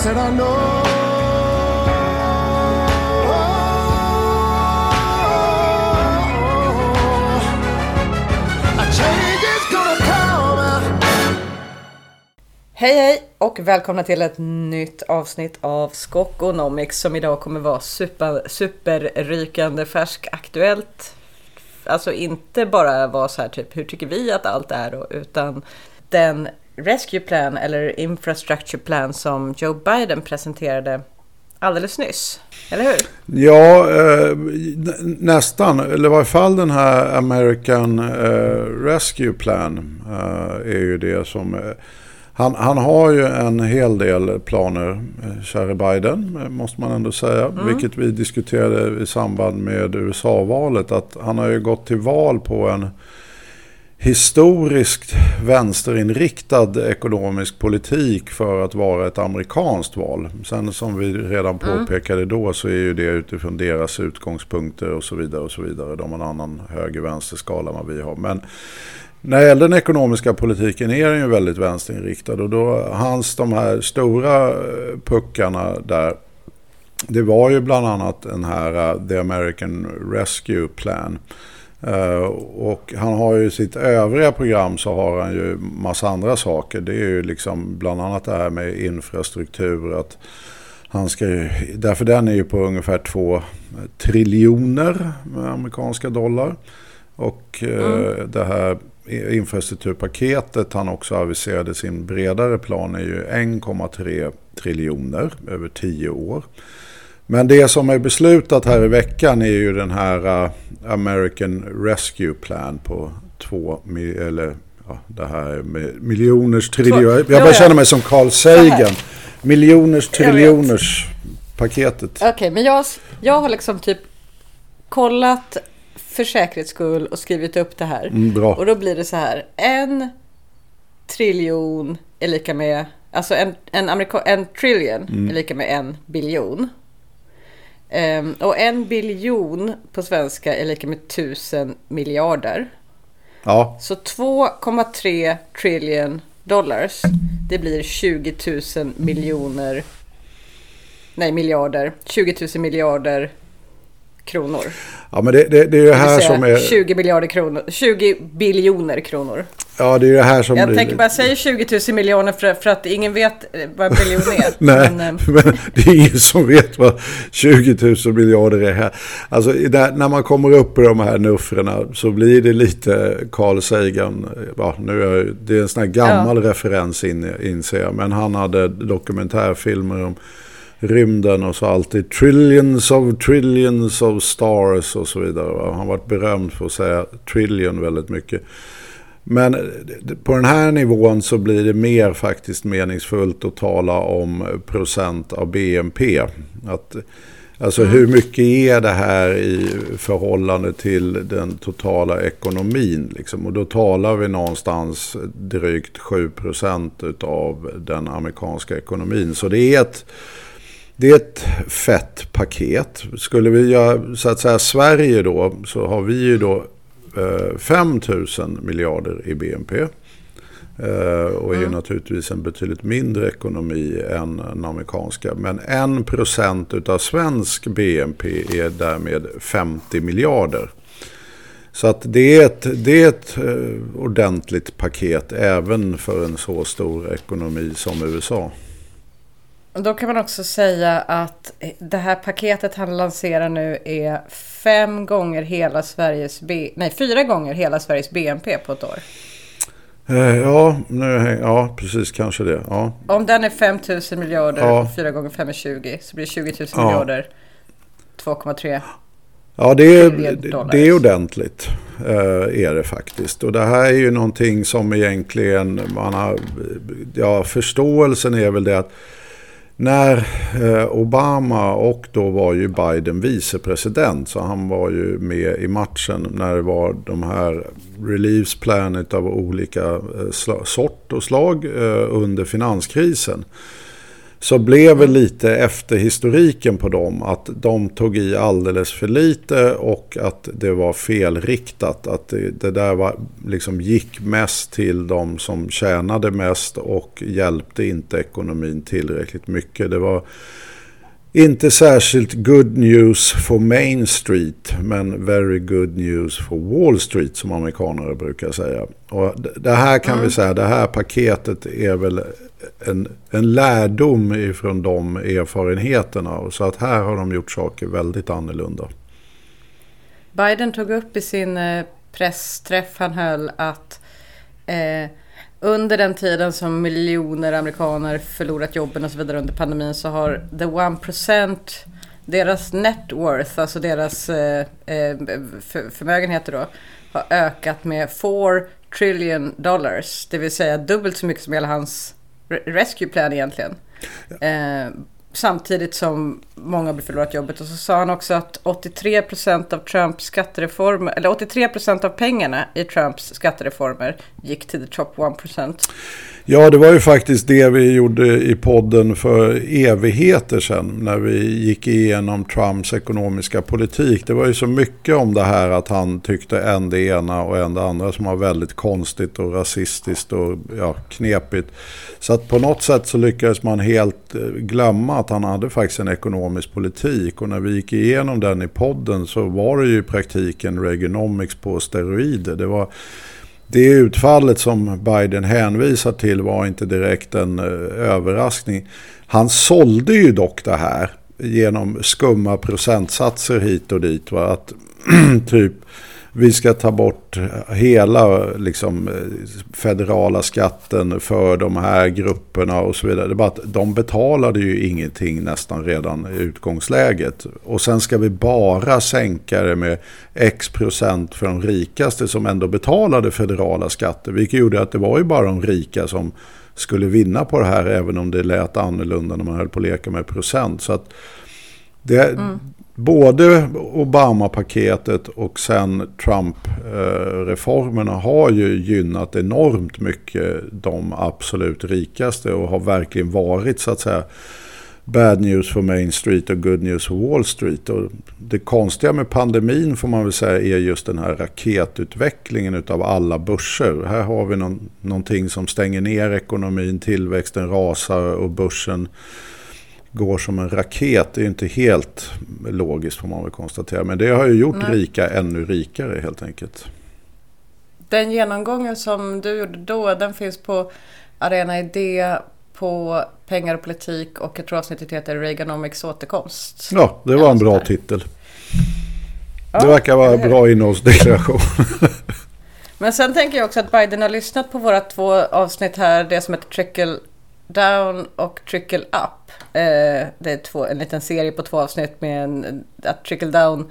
said I know. Hej hej och välkomna till ett nytt avsnitt av Skokonomics som idag kommer vara super, superrykande färskaktuellt. Alltså inte bara vara så här typ hur tycker vi att allt är då, utan den Rescue Plan eller Infrastructure Plan som Joe Biden presenterade alldeles nyss. Eller hur? Ja, eh, nä- nästan. Eller i varje fall den här American eh, Rescue Plan eh, är ju det som... Eh, han, han har ju en hel del planer, eh, käre Biden, eh, måste man ändå säga. Vilket vi diskuterade i samband med USA-valet. Att han har ju gått till val på en historiskt vänsterinriktad ekonomisk politik för att vara ett amerikanskt val. Sen som vi redan påpekade då så är ju det utifrån deras utgångspunkter och så vidare och så vidare. De har en annan höger-vänster-skala än vad vi har. Men när det gäller den ekonomiska politiken är den ju väldigt vänsterinriktad och då hans de här stora eh, puckarna där det var ju bland annat den här uh, The American Rescue Plan. Uh, och han har ju sitt övriga program så har han ju massa andra saker. Det är ju liksom bland annat det här med infrastruktur. Att han ska ju, därför den är ju på ungefär två triljoner amerikanska dollar. Och uh, det här infrastrukturpaketet han också aviserade sin bredare plan är ju 1,3 triljoner över tio år. Men det som är beslutat här i veckan är ju den här uh, American Rescue Plan på två, eller ja, det här med miljoners triljoner. Jag ja, bara ja. känner mig som Carl. Sagan. Miljoners triljoners paketet. Okej, men jag, jag har liksom typ kollat för säkerhets skull och skrivit upp det här. Mm, bra. Och då blir det så här. En triljon är lika med, alltså en, en, amerika, en trillion Mm. är lika med en biljon. Ehm, och en biljon på svenska är lika med tusen miljarder. Ja, Så 2,3 trillion dollars. Det blir 20 000 miljoner. Nej, miljarder. 20 000 miljarder kronor. ja men det, det, det är det här som är... 20 miljarder kronor. 20 biljoner kronor. Ja, det är ju det här som Jag blir... tänker bara säga 20 000 miljoner för, för att ingen vet eh, vad en biljon är. Nej, Men, eh, men det är ingen som vet vad 20 000 miljarder är här. Alltså det- när man kommer upp i de här nuffrorna så blir det lite Carl Sagan. Ja, nu är det är en sån här gammal referens in, inser jag. Men han hade dokumentärfilmer om rymden och så alltid trillions of trillions of stars och så vidare. va. Han varit berömd för att säga trillion väldigt mycket. Men på den här nivån så blir det mer faktiskt meningsfullt att tala om procent av BNP. Att, alltså hur mycket är det här i förhållande till den totala ekonomin? Liksom? Och då talar vi någonstans drygt 7 procent av den amerikanska ekonomin. Så det är ett det är ett fett paket. Skulle vi göra så att säga Sverige då så har vi ju då eh, 5 000 miljarder i BNP. Eh, och är ju naturligtvis en betydligt mindre ekonomi än den amerikanska. Men 1% utav svensk BNP är därmed 50 miljarder. Så att det är ett, det är ett eh, ordentligt paket även för en så stor ekonomi som USA. Då kan man också säga att det här paketet han lanserar nu är fem gånger hela Sveriges B... Nej, fyra gånger hela Sveriges BNP på ett år. Eh, Ja, nu, ja, precis kanske det. Ja. Om den är 5 000 miljarder Ja. och 4 gånger 5 är 20 så blir det 20 000 Ja. miljarder. 2,3. Ja, det är, det är ordentligt. eh, är det faktiskt. Och det här är ju någonting som egentligen man har... Ja, förståelsen är väl det att när eh, Obama och då var ju Biden vicepresident så han var ju med i matchen när det var de här reliefs Planet av olika eh, sort och slag eh, under finanskrisen så blev väl lite efter historiken på dem att de tog i alldeles för lite och att det var felriktat. Att det, det där var, liksom gick mest till de som tjänade mest och hjälpte inte ekonomin tillräckligt mycket. Det var inte särskilt good news for Main Street, men very good news for Wall Street som amerikaner brukar säga. Och det här kan mm. vi säga, det här paketet är väl en, en lärdom ifrån de erfarenheterna. Så att här har de gjort saker väldigt annorlunda. Biden tog upp i sin eh, pressträff han höll att eh, under den tiden som miljoner amerikaner förlorat jobben och så vidare under pandemin så har the 1% deras net worth, alltså deras eh, eh för, förmögenheter då, har ökat med 4 trillion dollars. Det vill säga dubbelt så mycket som hela hans rescue plan egentligen. Ja. Eh, samtidigt som många har förlorat jobbet. Och så sa han också att 83% av Trumps skattereformer, eller 83% av pengarna i Trumps skattereformer gick till the top 1 Ja, det var ju faktiskt det vi gjorde i podden för evigheter sedan när vi gick igenom Trumps ekonomiska politik. Det var ju så mycket om det här att han tyckte en det ena och en det andra som var väldigt konstigt och rasistiskt och ja, knepigt. Så att på något sätt så lyckades man helt eh, glömma att han hade faktiskt en ekonomisk politik. Och när vi gick igenom den i podden så var det ju i praktiken Reaganomics på steroider. Det var det utfallet som Biden hänvisar till var inte direkt en eh, överraskning. Han sålde ju dock det här genom skumma procentsatser hit och dit. Va? Att typ vi ska ta bort hela liksom, federala skatten för de här grupperna och så vidare. Det bara att de betalade ju ingenting nästan redan i utgångsläget. Och sen ska vi bara sänka det med x procent för de rikaste som ändå betalade federala skatter. Vilket gjorde att det var ju bara de rika som skulle vinna på det här även om det lät annorlunda när man höll på att leka med procent. Så att det, mm både Obama-paketet och sen Trump-reformerna har ju gynnat enormt mycket de absolut rikaste och har verkligen varit så att säga bad news for Main Street och good news for Wall Street. Och det konstiga med pandemin får man väl säga är just den här raketutvecklingen av alla börser. Här har vi någon, någonting som stänger ner ekonomin, tillväxten rasar och börsen går som en raket är inte helt logiskt får man väl konstatera. Men det har ju gjort Nej. rika ännu rikare helt enkelt. Den genomgången som du gjorde då, den finns på Arena Idé på Pengar och politik och jag tror avsnittet heter Reaganomics återkomst. Ja, det var en bra titel. Ja, det verkar vara en bra innehållsdeklaration. Men sen tänker jag också att Biden har lyssnat på våra två avsnitt här, det som heter Trickle Down och Trickle Up. Eh, det är två, en liten serie på två avsnitt med en, att Trickle Down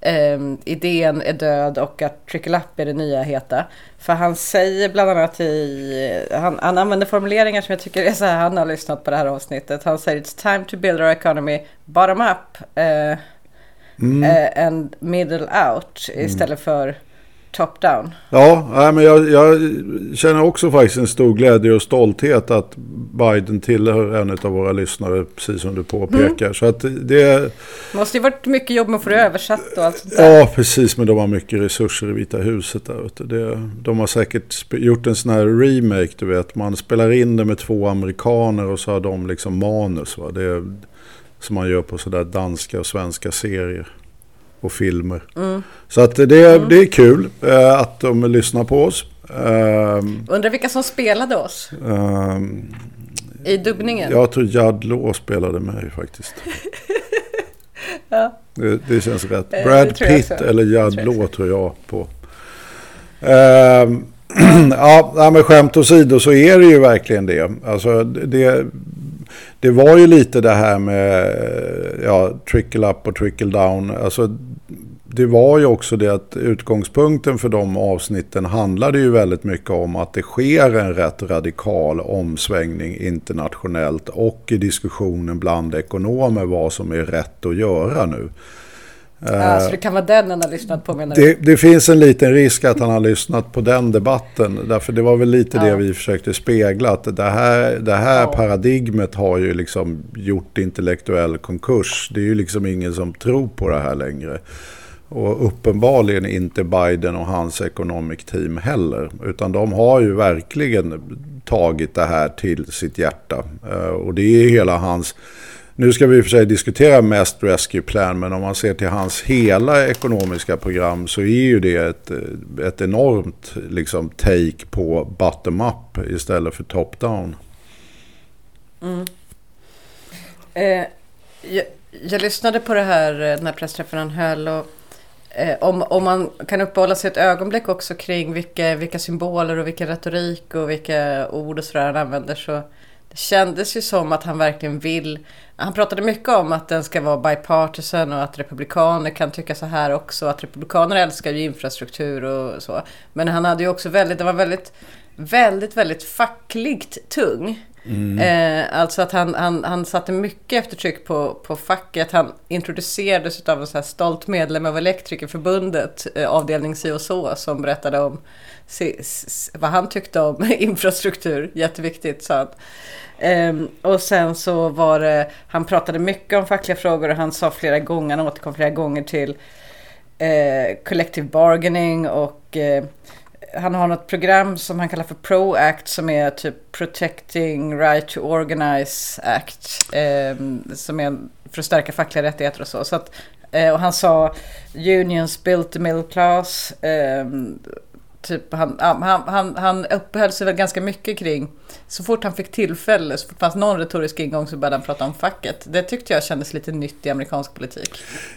eh, idén är död och att Trickle Up är det nya heta. För han säger bland annat i, han, han använder formuleringar som jag tycker är så här, han har lyssnat på det här avsnittet. Han säger it's time to build our economy bottom up eh, mm. Eh, and middle out istället mm. för top-down. Ja, men jag, jag, känner också faktiskt en stor glädje och stolthet att Biden tillhör en av våra lyssnare, precis som du påpekar. Mm. Så att det... Måste ju varit mycket jobb med att få det översatt och allt sånt där. Ja, precis, men de har mycket resurser i Vita huset där. Det, de har säkert gjort en sån här remake, du vet. Man spelar in det med två amerikaner och så har de liksom manus. Va? Det är, som man gör på sådär danska och svenska serier och filmer. Mm. Så att det, mm. det är kul uh, att de lyssnar på oss. Uh, Undrar vilka som spelade oss? Uh, I dubbningen? Jag tror Law spelade mig faktiskt. ja. det, det, känns rätt. Eh, Brad Pitt eller Law tror jag på. Ehm, ja, men skämt åsido så är det ju verkligen det. Alltså det, det var ju lite det här med ja, trickle up och trickle down. Alltså det var ju också det att utgångspunkten för de avsnitten handlade ju väldigt mycket om att det sker en rätt radikal omsvängning internationellt och i diskussionen bland ekonomer vad som är rätt att göra nu. Ja, så det kan vara den han har lyssnat på menar du? Det, det, finns en liten risk att han har lyssnat på den debatten. Därför det var väl lite ja. det vi försökte spegla. Att det här, det här ja. paradigmet har ju liksom gjort intellektuell konkurs. Det är ju liksom ingen som tror på det här längre. Och uppenbarligen inte Biden och hans economic team heller. Utan de har ju verkligen tagit det här till sitt hjärta. Eh, och det är hela hans nu ska vi i och för sig diskutera mest Rescue Plan, men om man ser till hans hela ekonomiska program så är ju det ett, ett enormt liksom, take på bottom-up istället för top-down. Mm. Eh, jag, jag, lyssnade på det här, när den här pressträffen han höll. Och, eh, om, om man kan uppehålla sig ett ögonblick också kring vilka, vilka symboler och vilken retorik och vilka ord och sådär han använder så det kändes ju som att han verkligen vill. Han pratade mycket om att den ska vara bipartisan och att republikaner kan tycka så här också. Att republikaner älskar ju infrastruktur och så. Men han hade ju också väldigt, det var väldigt, väldigt, väldigt fackligt tung. Mm. Eh, alltså att han, han, han satte mycket eftertryck på, på facket. Han introducerades av en så här stolt medlem av Elektrikerförbundet, eh, avdelning si och så, som berättade om si, si, vad han tyckte om infrastruktur. Jätteviktigt, sa han. Um, och sen så var det, han pratade mycket om fackliga frågor och han sa flera gånger, han återkom flera gånger till uh, collective bargaining och uh, han har något program som han kallar för Pro Act som är typ Protecting Right to Organize Act. Eh, som är för att stärka fackliga rättigheter och så. så att, eh, och han sa Unions built the middle class. Ehm, Typ, han, han, han, han uppehöll sig väl ganska mycket kring, så fort han fick tillfälle, så fort det fanns någon retorisk ingång så började han prata om facket. Det tyckte jag kändes lite nytt i amerikansk politik.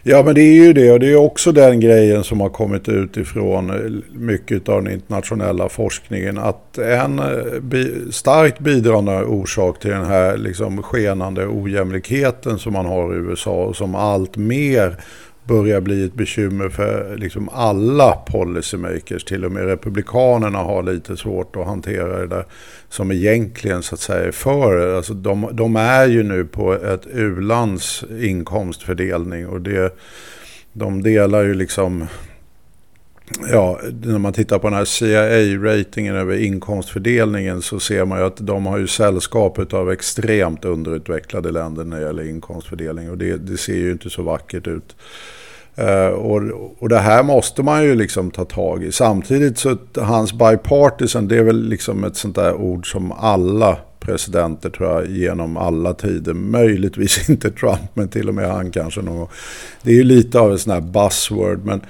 Ja men det är ju det och det är också den grejen som har kommit ut ifrån eh, mycket av den internationella forskningen. Att en eh, starkt bidragande orsak till den här liksom skenande ojämlikheten som man har i USA och som allt mer börjar bli ett bekymmer för liksom alla policymakers. Till och med republikanerna har lite svårt att hantera det där som egentligen så att säga är för. Alltså de, de är ju nu på ett u inkomstfördelning och det, de delar ju liksom Ja, när man tittar på den här CIA-ratingen över inkomstfördelningen så ser man ju att de har ju sällskap av extremt underutvecklade länder när det gäller inkomstfördelning. Och det, det ser ju inte så vackert ut. Uh, och, och det här måste man ju liksom ta tag i. Samtidigt så hans bipartisan det är väl liksom ett sånt där ord som alla presidenter tror jag genom alla tider. Möjligtvis inte Trump men till och med han kanske någon gång. Det är ju lite av en sån här buzzword. Men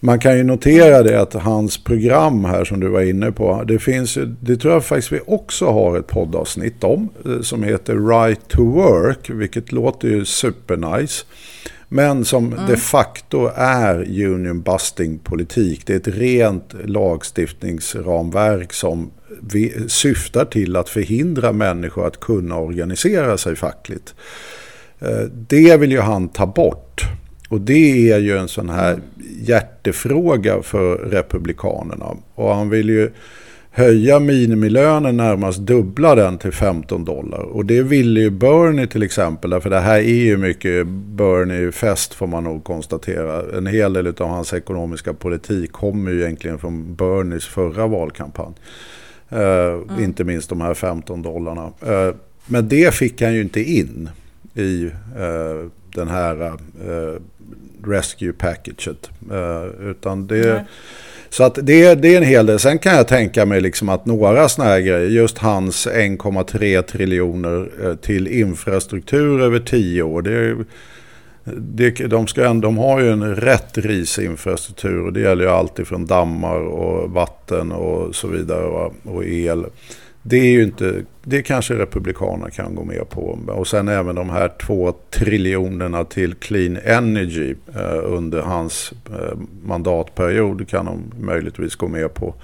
man kan ju notera det att hans program här som du var inne på. Det finns det tror jag faktiskt vi också har ett poddavsnitt om. Eh, som heter Right to Work. Vilket låter ju supernice. Men som mm. de facto är union busting politik. Det är ett rent lagstiftningsramverk som syftar till att förhindra människor att kunna organisera sig fackligt. Eh, det vill ju han ta bort. Och det är ju en sån här hjärtefråga för republikanerna. Och han vill ju höja minimilönen närmast dubbla den till 15 dollar. Och det ville ju Bernie till exempel, för det här är ju mycket Bernie-fest får man nog konstatera. En hel del av hans ekonomiska politik kommer ju egentligen från Bernies förra valkampanj. Uh, mm. Inte minst de här 15 dollarna. Uh, men det fick han ju inte in i uh, den här rescue packaget. utan det... Mm så att det, det är en hel del. Sen kan jag tänka mig liksom att några sådana här grejer, just hans 1,3 triljoner eh, till infrastruktur över tio år. Det, det, de, ska, de har ju en rätt risig infrastruktur och det gäller ju alltid från dammar och vatten och så vidare och el. Det är ju inte, det kanske Republikanerna kan gå med på. Och sen även de här två triljonerna till Clean Energy eh, under hans eh, mandatperiod kan de möjligtvis gå med på.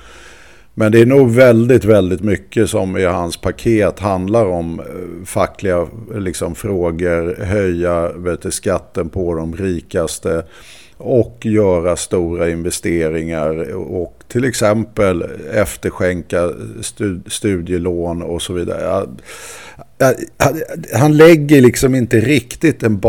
Men det är nog väldigt, väldigt mycket som i hans paket handlar om eh, fackliga liksom, frågor, höja vet, skatten på de rikaste och göra stora investeringar och till exempel efterskänka studielån och så vidare. Han lägger liksom inte riktigt en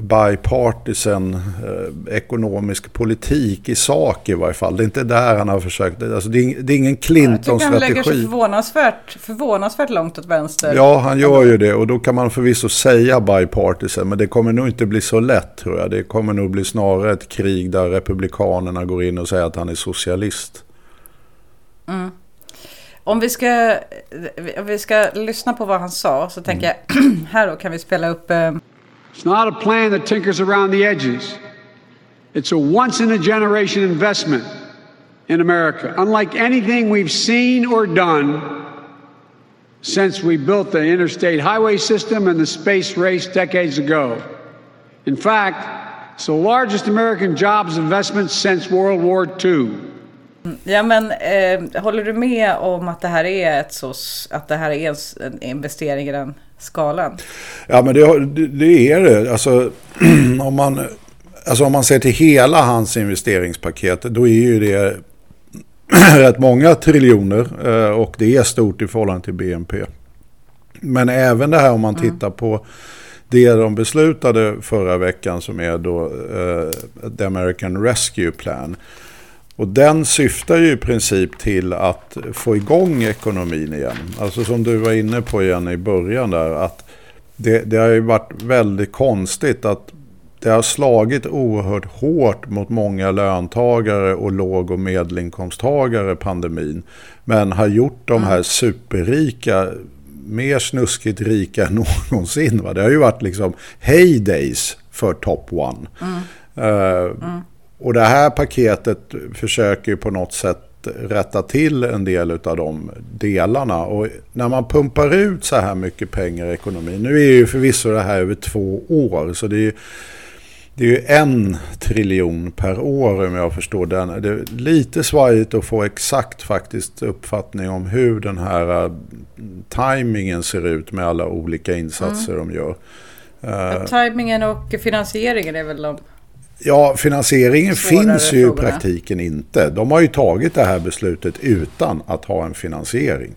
bipartisan eh, ekonomisk politik i sak i varje fall. Det är inte där han har försökt. Alltså det, är, det är ingen Clinton-strategi. Han lägger sig förvånansvärt, förvånansvärt långt åt vänster. Ja, han gör ju det. Och då kan man förvisso säga bipartisan. Men det kommer nog inte bli så lätt tror jag. Det kommer nog bli snarare ett krig där republikanerna går in och säger att han är socialist. Mm. Om vi, ska, om vi ska lyssna på vad han sa så tänker jag här då kan vi spela upp. Um... It's not a plan that tinkers around the edges. It's a once in a generation investment in America, unlike anything we've seen or done since we built the interstate highway system and the space race decades ago. In fact, it's the largest American jobs investment since World War II. Ja men eh, håller du med om att det här är ett så, att det här är en investering i den skalan? Ja men det, det är det. Alltså om, man, alltså om man ser till hela hans investeringspaket då är ju det rätt många triljoner eh, och det är stort i förhållande till BNP. Men även det här om man mm. tittar på det de beslutade förra veckan som är då uh, The American Rescue Plan. Och den syftar ju i princip till att få igång ekonomin igen. Alltså som du var inne på igen i början där. att det, det har ju varit väldigt konstigt att det har slagit oerhört hårt mot många löntagare och låg och medelinkomsttagare pandemin. Men har gjort de här superrika mer snuskigt rika än någonsin. Va? Det har ju varit liksom heydays för top one. Mm. Uh, mm. Och det här paketet försöker på något sätt rätta till en del av de delarna. Och när man pumpar ut så här mycket pengar i ekonomin. Nu är ju förvisso det här över två år. Så det är ju, det är ju en triljon per år om jag förstår den. Det är lite svajigt att få exakt faktiskt uppfattning om hur den här uh, tajmingen ser ut med alla olika insatser mm. de gör. Uh, tajmingen och finansieringen är väl de Ja, finansieringen finns ju i praktiken inte. De har ju tagit det här beslutet utan att ha en finansiering.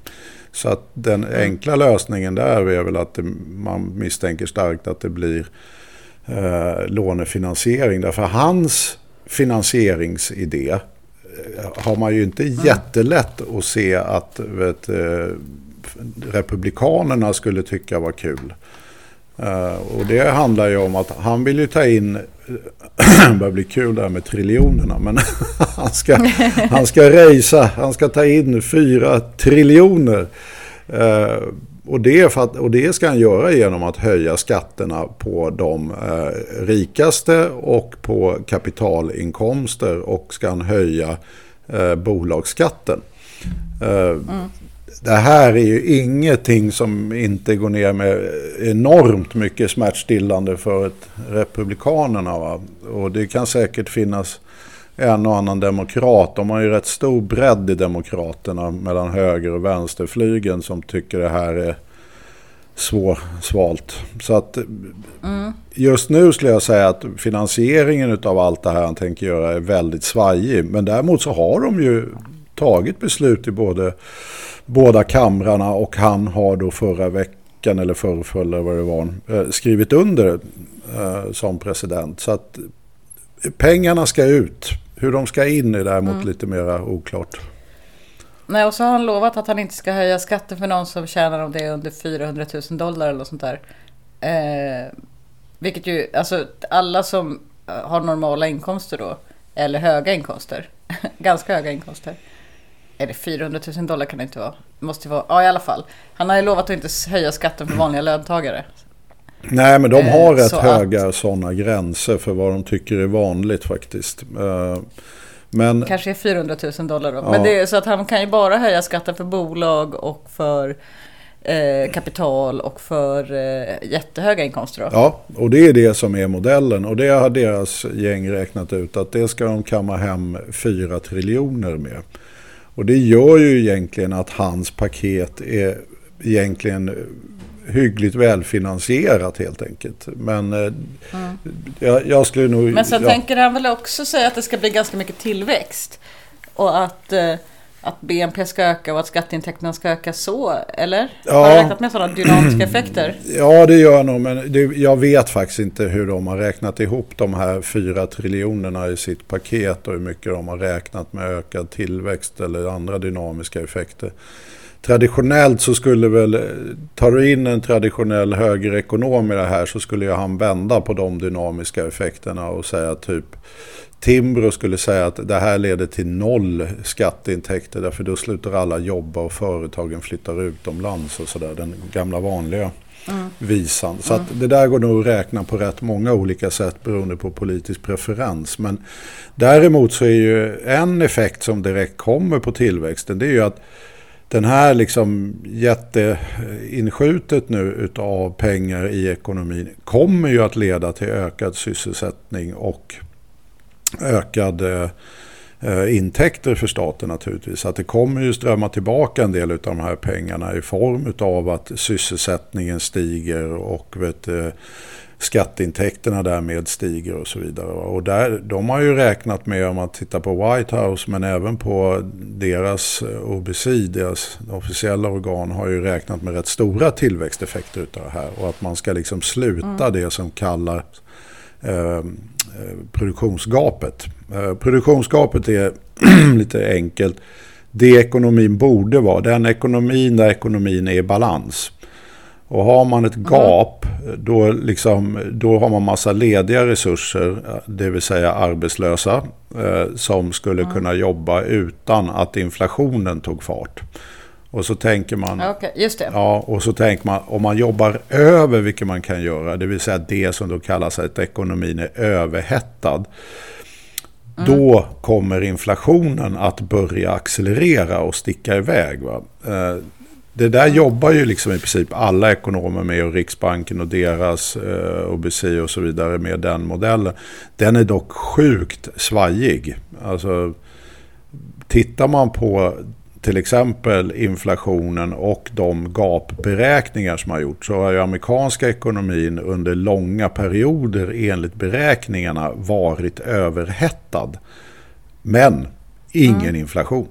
Så att den mm. enkla lösningen där är väl att det, man misstänker starkt att det blir eh, lånefinansiering. Därför hans finansieringsidé eh, har man ju inte mm. jättelätt att se att vet, eh, Republikanerna skulle tycka var kul. Eh, och det handlar ju om att han vill ju ta in, eh, det börjar bli kul det här med triljonerna, men han ska, han ska rejsa, han ska ta in fyra triljoner. Eh, och, det att, och det ska han göra genom att höja skatterna på de eh, rikaste och på kapitalinkomster och ska han höja bolagsskatten. Mm det här är ju ingenting som inte går ner med enormt mycket smärtstillande för ett republikanerna. Va? Och det kan säkert finnas en och annan demokrat. De har ju rätt stor bredd i demokraterna mellan höger och vänsterflygen som tycker det här är svårsvalt. Så att mm. just nu skulle jag säga att finansieringen av allt det här han tänker göra är väldigt svajig. Men däremot så har de ju tagit beslut i både båda kamrarna och han har då förra veckan eller förrförra vad det var eh, skrivit under eh, som president. Så att pengarna ska ut. Hur de ska in är däremot mm. lite mer oklart. Nej, och så har han lovat att han inte ska höja skatten för någon som tjänar om det är under 400 000 dollar eller något sånt där. Eh, vilket ju, alltså alla som har normala inkomster då, eller höga inkomster, ganska höga inkomster, är det 400 000 dollar kan det inte vara. Det måste vara, ja i alla fall. Han har ju lovat att inte höja skatten för vanliga löntagare. Nej, men de har eh, rätt höga att, sådana gränser för vad de tycker är vanligt faktiskt. Eh, men, kanske är 400 000 dollar då. Ja. Men det är så att han kan ju bara höja skatten för bolag och för eh, kapital och för eh, jättehöga inkomster. Då. Ja, och det är det som är modellen. Och det har deras gäng räknat ut att det ska de kamma hem 4 triljoner med. Och det gör ju egentligen att hans paket är egentligen hyggligt välfinansierat helt enkelt. Men mm. jag, jag, skulle nog... Men sen ja. tänker han väl också säga att det ska bli ganska mycket tillväxt. och att, eh, att BNP ska öka och att skatteintäkterna ska öka så, eller? Ja. Har du räknat med sådana dynamiska effekter? Ja, det gör jag nog, men det, jag vet faktiskt inte hur de har räknat ihop de här fyra triljonerna i sitt paket och hur mycket de har räknat med ökad tillväxt eller andra dynamiska effekter. Traditionellt så skulle väl, tar du in en traditionell högerekonom i det här så skulle ju han vända på de dynamiska effekterna och säga typ Timbro skulle säga att det här leder till noll skatteintäkter därför då slutar alla jobba och företagen flyttar utomlands och sådär. Den gamla vanliga visan. Så att det där går nog att räkna på rätt många olika sätt beroende på politisk preferens. Men däremot så är ju en effekt som direkt kommer på tillväxten det är ju att den här liksom jätteinskjutet nu utav pengar i ekonomin kommer ju att leda till ökad sysselsättning och ökade eh, intäkter för staten naturligtvis. Att det kommer ju strömma tillbaka en del av de här pengarna i form av att sysselsättningen stiger och vet, eh, skatteintäkterna därmed stiger och så vidare. Och där, de har ju räknat med, om man tittar på White House men även på deras eh, OBC, deras officiella organ, har ju räknat med rätt stora tillväxteffekter utav det här. Och att man ska liksom sluta det som kallar eh, produktionsgapet. Eh, produktionsgapet är lite enkelt. Det ekonomin borde vara, den ekonomin där ekonomin är i balans. Och har man ett gap, då, liksom, då har man massa lediga resurser, det vill säga arbetslösa, eh, som skulle kunna jobba utan att inflationen tog fart. Och så tänker man, Okej, just det. Ja, och så tänker man om man jobbar över, vilket man kan göra, det vill säga det som då kallas att ekonomin är överhettad. Då kommer inflationen att börja accelerera och sticka iväg. Va? Eh, Det där jobbar ju liksom i princip alla ekonomer med och Riksbanken och deras eh, OBC och så vidare med den modellen. Den är dock sjukt svajig. Alltså, tittar man på till exempel inflationen och de gapberäkningar som har gjorts så har ju amerikanska ekonomin under långa perioder enligt beräkningarna varit överhettad. Men ingen inflation.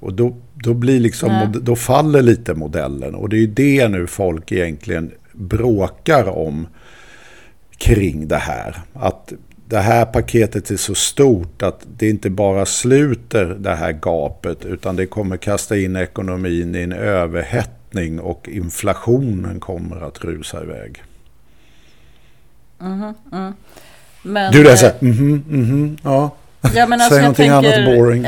Och då, då, blir liksom, då faller lite modellen. Och det är ju det nu folk egentligen bråkar om kring det här. Att det här paketet är så stort att det inte bara sluter det här gapet utan det kommer kasta in ekonomin i en överhettning och inflationen kommer att rusa iväg. Men, Du är eh, mhm, mhm, ja. Ja, men alltså, Säg någonting tänker, annat boring.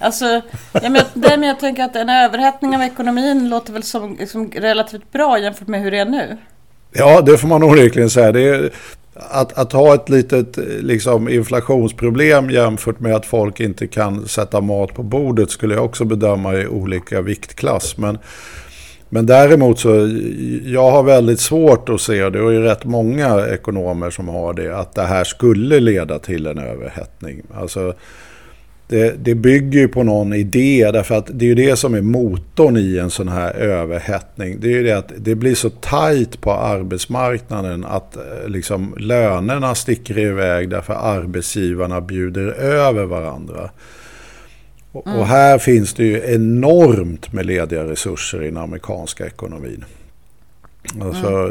alltså, ja, men, jag- nej, men jag tänker att en överhettning av ekonomin låter väl som liksom, relativt bra jämfört med hur det är nu. Ja, det får man onekligen säga. Det är, att, att ha ett litet liksom, inflationsproblem jämfört med att folk inte kan sätta mat på bordet skulle jag också bedöma i olika viktklass. Men, men däremot så, jag har väldigt svårt att se, det är ju rätt många ekonomer som har det, att det här skulle leda till en överhettning. Alltså, det, det bygger ju på någon idé därför att det är ju det som är motorn i en sån här överhettning. Det är ju det att det blir så tajt på arbetsmarknaden att eh, liksom lönerna sticker iväg därför arbetsgivarna bjuder över varandra. Och, och här finns det ju enormt med lediga resurser i den amerikanska ekonomin. Alltså,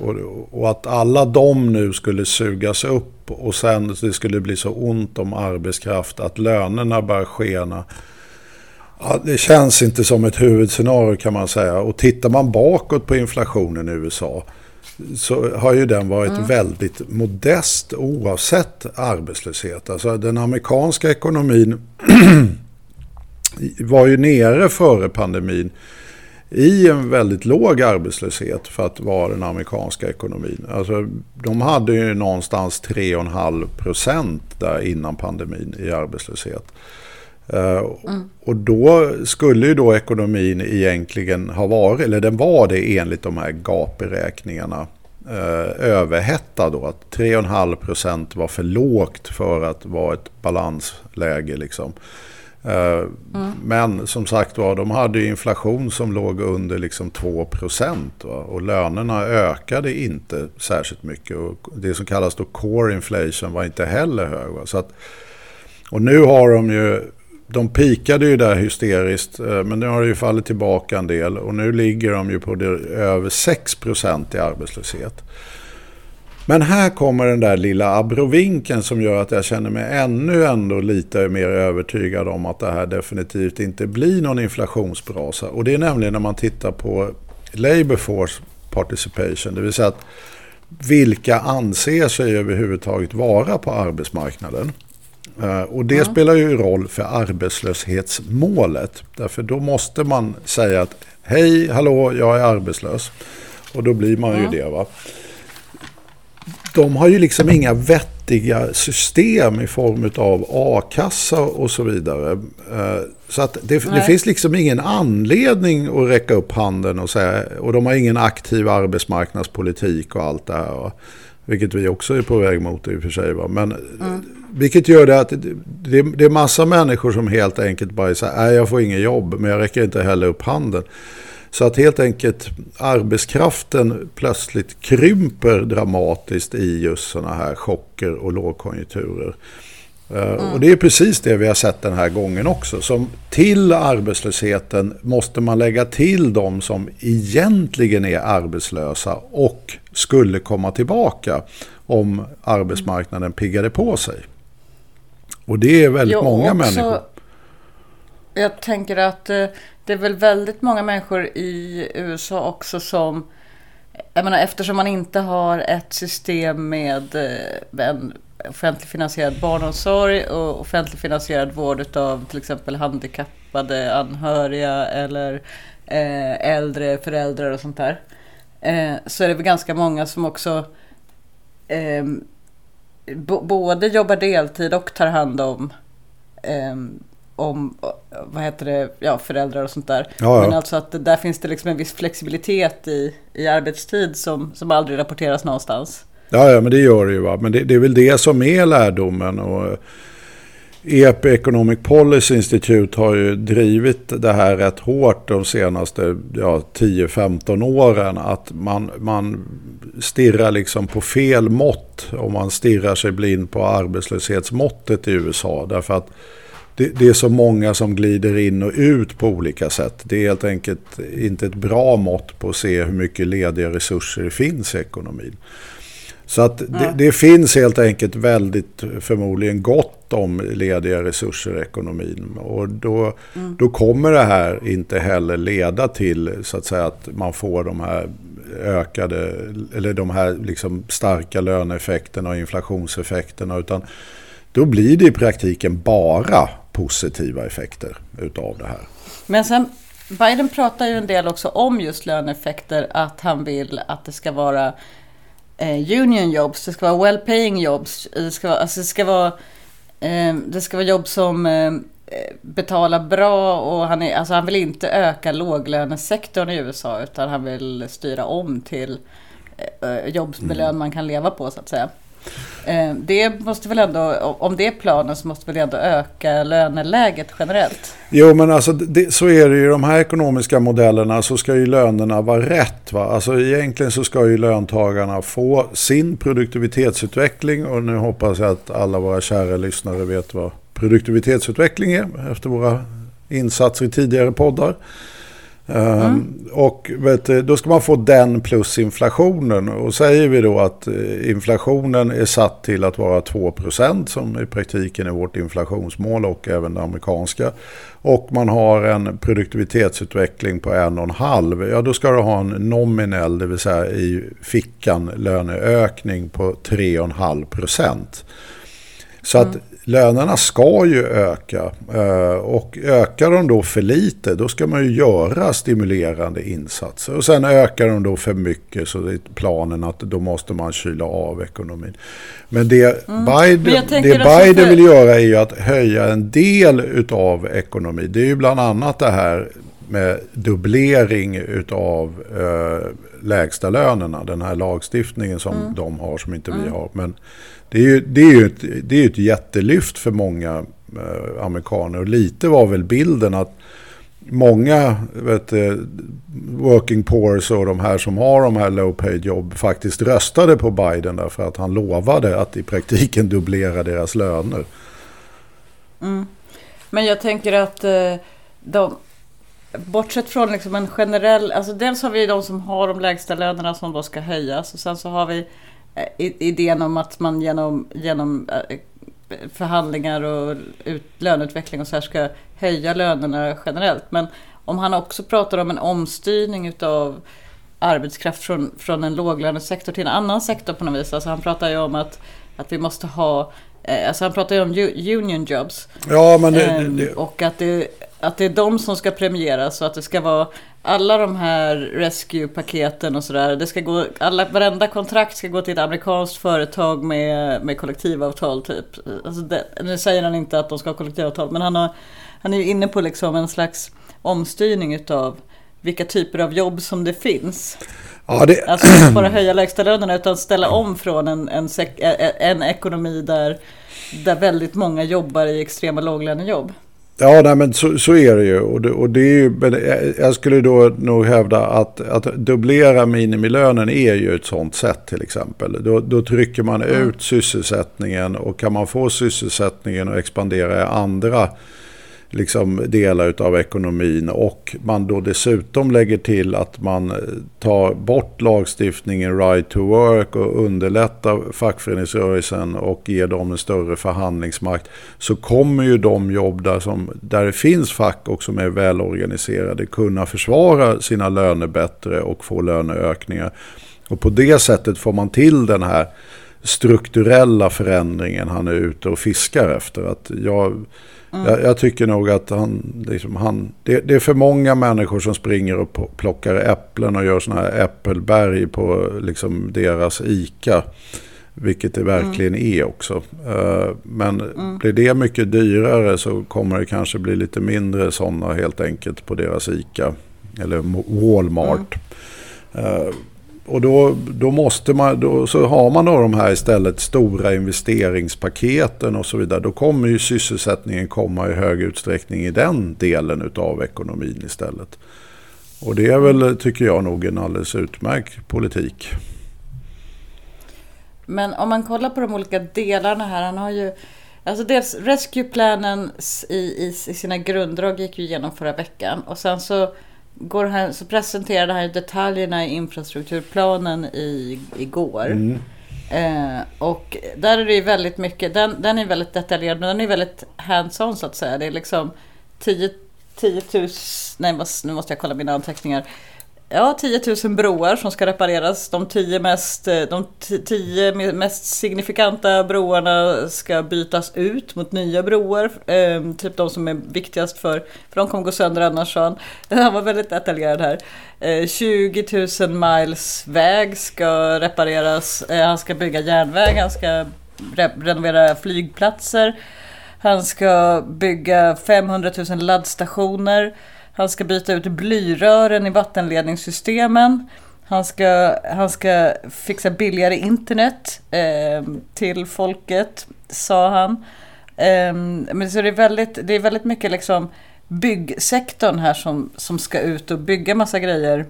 och, och att alla de nu skulle sugas upp och sen det skulle bli så ont om arbetskraft att lönerna börjar skena. Ja, det känns inte som ett huvudscenario kan man säga. Och tittar man bakåt på inflationen i USA så har ju den varit väldigt modest oavsett arbetslöshet. Alltså den amerikanska ekonomin var ju nere före pandemin i en väldigt låg arbetslöshet för att vara den amerikanska ekonomin. Alltså, de hade ju någonstans 3,5 procent där innan pandemin i arbetslöshet. Eh, Och då skulle ju då ekonomin egentligen ha varit, eller den var det enligt de här gapberäkningarna, eh, överhettad då. Att 3,5 procent var för lågt för att vara ett balansläge liksom. Mm. Men som sagt var, de hade inflation som låg under liksom 2 procent. Och lönerna ökade inte särskilt mycket. Och det som kallas då core inflation var inte heller hög. Va? Så att, och nu har de ju de pikade ju där hysteriskt, eh, men nu har det ju fallit tillbaka en del och nu ligger de ju på det, över 6% i arbetslöshet. Men här kommer den där lilla abrovinken som gör att jag känner mig ännu ändå lite mer övertygad om att det här definitivt inte blir någon inflationsbrasa. Och det är nämligen när man tittar på Labour Force Participation, det vill säga att vilka anser sig överhuvudtaget vara på arbetsmarknaden. Eh, och det mm. spelar ju roll för arbetslöshetsmålet. Därför då måste man säga att hej, hallå, jag är arbetslös. Och då blir man ju mm. det. va de har ju liksom inga vettiga system i form av a-kassa och så vidare. Eh, så att det, det, finns liksom ingen anledning att räcka upp handen och säga, och de har ingen aktiv arbetsmarknadspolitik och allt det här. Vilket vi också är på väg mot i och för sig. Va? Men, mm. Vilket gör det att det, det, är massa människor som helt enkelt bara säger, nej jag får inget jobb men jag räcker inte heller upp handen. Så att helt enkelt arbetskraften plötsligt krymper dramatiskt i just sådana här chocker och lågkonjunkturer. Eh, mm. Och det är precis det vi har sett den här gången också. Som till arbetslösheten måste man lägga till de som egentligen är arbetslösa och skulle komma tillbaka om arbetsmarknaden piggade på sig. Och det är väldigt jo, många också, människor. Jag tänker att eh, det är väl väldigt många människor i USA också som jag menar, eftersom man inte har ett system med eh, en offentligt finansierad barnomsorg och offentligt finansierad vård av till exempel handikappade anhöriga eller eh, äldre föräldrar och sånt där. Eh, så är det väl ganska många som också ehm, både jobbar deltid och tar hand om ehm, om vad heter det, ja, föräldrar och sånt där. Ja, ja. Men alltså att där finns det liksom en viss flexibilitet i, i arbetstid som, som aldrig rapporteras någonstans. Ja, ja men det gör det ju. Va? Men det, det är väl det som är lärdomen. Och EP Economic Policy Institute har ju drivit det här rätt hårt de senaste ja, 10-15 åren. Att man, man stirrar liksom på fel mått om man stirrar sig blind på arbetslöshetsmåttet i USA. Därför att det, det, är så många som glider in och ut på olika sätt. Det är helt enkelt inte ett bra mått på att se hur mycket lediga resurser det finns i ekonomin. Så att det, det, finns helt enkelt väldigt förmodligen gott om lediga resurser i ekonomin. Och då, mm. då kommer det här inte heller leda till så att säga att man får de här ökade eller de här liksom starka löneeffekterna och inflationseffekterna. Utan då blir det i praktiken bara positiva effekter utav det här. Men sen, Biden pratar ju en del också om just löneeffekter, att han vill att det ska vara eh, union jobs, det ska vara well paying jobs, det ska vara, alltså det ska vara, eh, det ska vara jobb som eh, betalar bra och han, är, alltså han vill inte öka låglönesektorn i USA utan han vill styra om till jobb med lön man kan leva på så att säga. Eh, det måste väl ändå, om det är planen så måste väl ändå öka löneläget generellt? Jo men alltså det, så är det ju. i De här ekonomiska modellerna så ska ju lönerna vara rätt. Va? Alltså egentligen så ska ju löntagarna få sin produktivitetsutveckling och nu hoppas jag att alla våra kära lyssnare vet vad produktivitetsutveckling är efter våra insatser i tidigare poddar. Mm. Och vet, då ska man få den plus inflationen. Och säger vi då att eh, inflationen är satt till att vara 2% som i praktiken är vårt inflationsmål och även det amerikanska. Och man har en produktivitetsutveckling på 1,5. Ja då ska du ha en nominell, det vill säga i fickan löneökning på 3,5% Så att mm lönerna ska ju öka eh, och ökar de då för lite då ska man ju göra stimulerande insatser. Och sen ökar de då för mycket så det är planen att då måste man kyla av ekonomin. Men det mm. Biden, Men det Biden vill göra är ju att höja en del av ekonomin. Det är ju bland annat det här med dubblering utav eh, lägsta lönerna. Den här lagstiftningen som mm. de har som inte mm. vi har. Men det är ju, det är ju ett, det är ett jättelyft för många eh, amerikaner. Och lite var väl bilden att många vet, working poors och de här som har de här low paid jobb faktiskt röstade på Biden därför att han lovade att i praktiken dubblera deras löner. Mm. Men jag tänker att eh, de, bortsett från liksom en generell, alltså dels har vi de som har de lägsta lönerna som då ska höjas och sen så har vi eh, idén om att man genom, genom eh, förhandlingar och ut, löneutveckling och så här ska höja lönerna generellt. Men om han också pratar om en omstyrning utav arbetskraft från, från en låglönesektor till en annan sektor på något vis. Alltså han pratar ju om att, att vi måste ha, eh, alltså han pratar ju om union jobs. Ja, men det, Ehm, det, Och att det, att det är de som ska premieras och att det ska vara alla de här rescue-paketen och sådär. Det ska gå, alla, varenda kontrakt ska gå till ett amerikanskt företag med, med kollektivavtal typ. Alltså det, nu säger han inte att de ska ha kollektivavtal men han, har, han är ju inne på liksom en slags omstyrning utav vilka typer av jobb som det finns. ja, det, Alltså inte bara höja lägstalönerna utan ställa om från en, en, en ekonomi där, där väldigt många jobbar i extrema låglönejobb. Ja, nej, men så, så är det ju. Och det, och det är ju jag- skulle då nog hävda att, att dubblera minimilönen är ju ett sånt sätt till exempel. Då, då trycker man ut sysselsättningen och kan man få sysselsättningen att expandera i andra liksom, delar av ekonomin och man då dessutom lägger till att man eh, tar bort lagstiftningen right to work och underlättar fackföreningsrörelsen och ger dem en större förhandlingsmakt så kommer ju de jobb där, som, där det finns fack och som är välorganiserade kunna försvara sina löner bättre och få löneökningar. Och på det sättet får man till den här strukturella förändringen han är ute och fiskar efter. Att jag, jag, jag tycker nog att han, liksom han det, det är för många människor som springer och plockar äpplen och gör sådana här äppelberg på liksom deras ICA. Vilket det verkligen är också. Eh, Men blir det mycket dyrare så kommer det kanske bli lite mindre sådana helt enkelt på deras ICA. Eller Walmart. Eh, och då, då måste man, då, så har man då de här istället stora investeringspaketen och så vidare. Då kommer ju sysselsättningen komma i hög utsträckning i den delen av ekonomin istället. Och det är väl, tycker jag, nog en alldeles utmärkt politik. Men om man kollar på de olika delarna här. Han har ju... Alltså dels Rescue-planen i, i, i sina grunddrag gick ju igenom förra veckan. Och sen så, går han, så presenterade han detaljerna i infrastrukturplanen i, igår. Eh, och där är det ju väldigt mycket, den, den är väldigt detaljerad men den är väldigt hands-on så att säga. Det är liksom 10, 10 000, nej nu måste jag kolla mina anteckningar. Ja, 10 000 broar som ska repareras. De 10 mest, eh, de tio mest signifikanta broarna ska bytas ut mot nya broar. Eh, typ de som är viktigast för, för de kommer gå sönder annars. sa Han Han var väldigt detaljerad här. Eh, 20 000 miles väg ska repareras. Eh, han ska bygga järnväg, han ska re- renovera flygplatser. Han ska bygga 500 000 laddstationer. Han ska byta ut blyrören i vattenledningssystemen. Han ska, han ska fixa billigare internet eh, till folket, sa han. Eh, men så det är väldigt, det är väldigt mycket liksom byggsektorn här som, som ska ut och bygga massa grejer.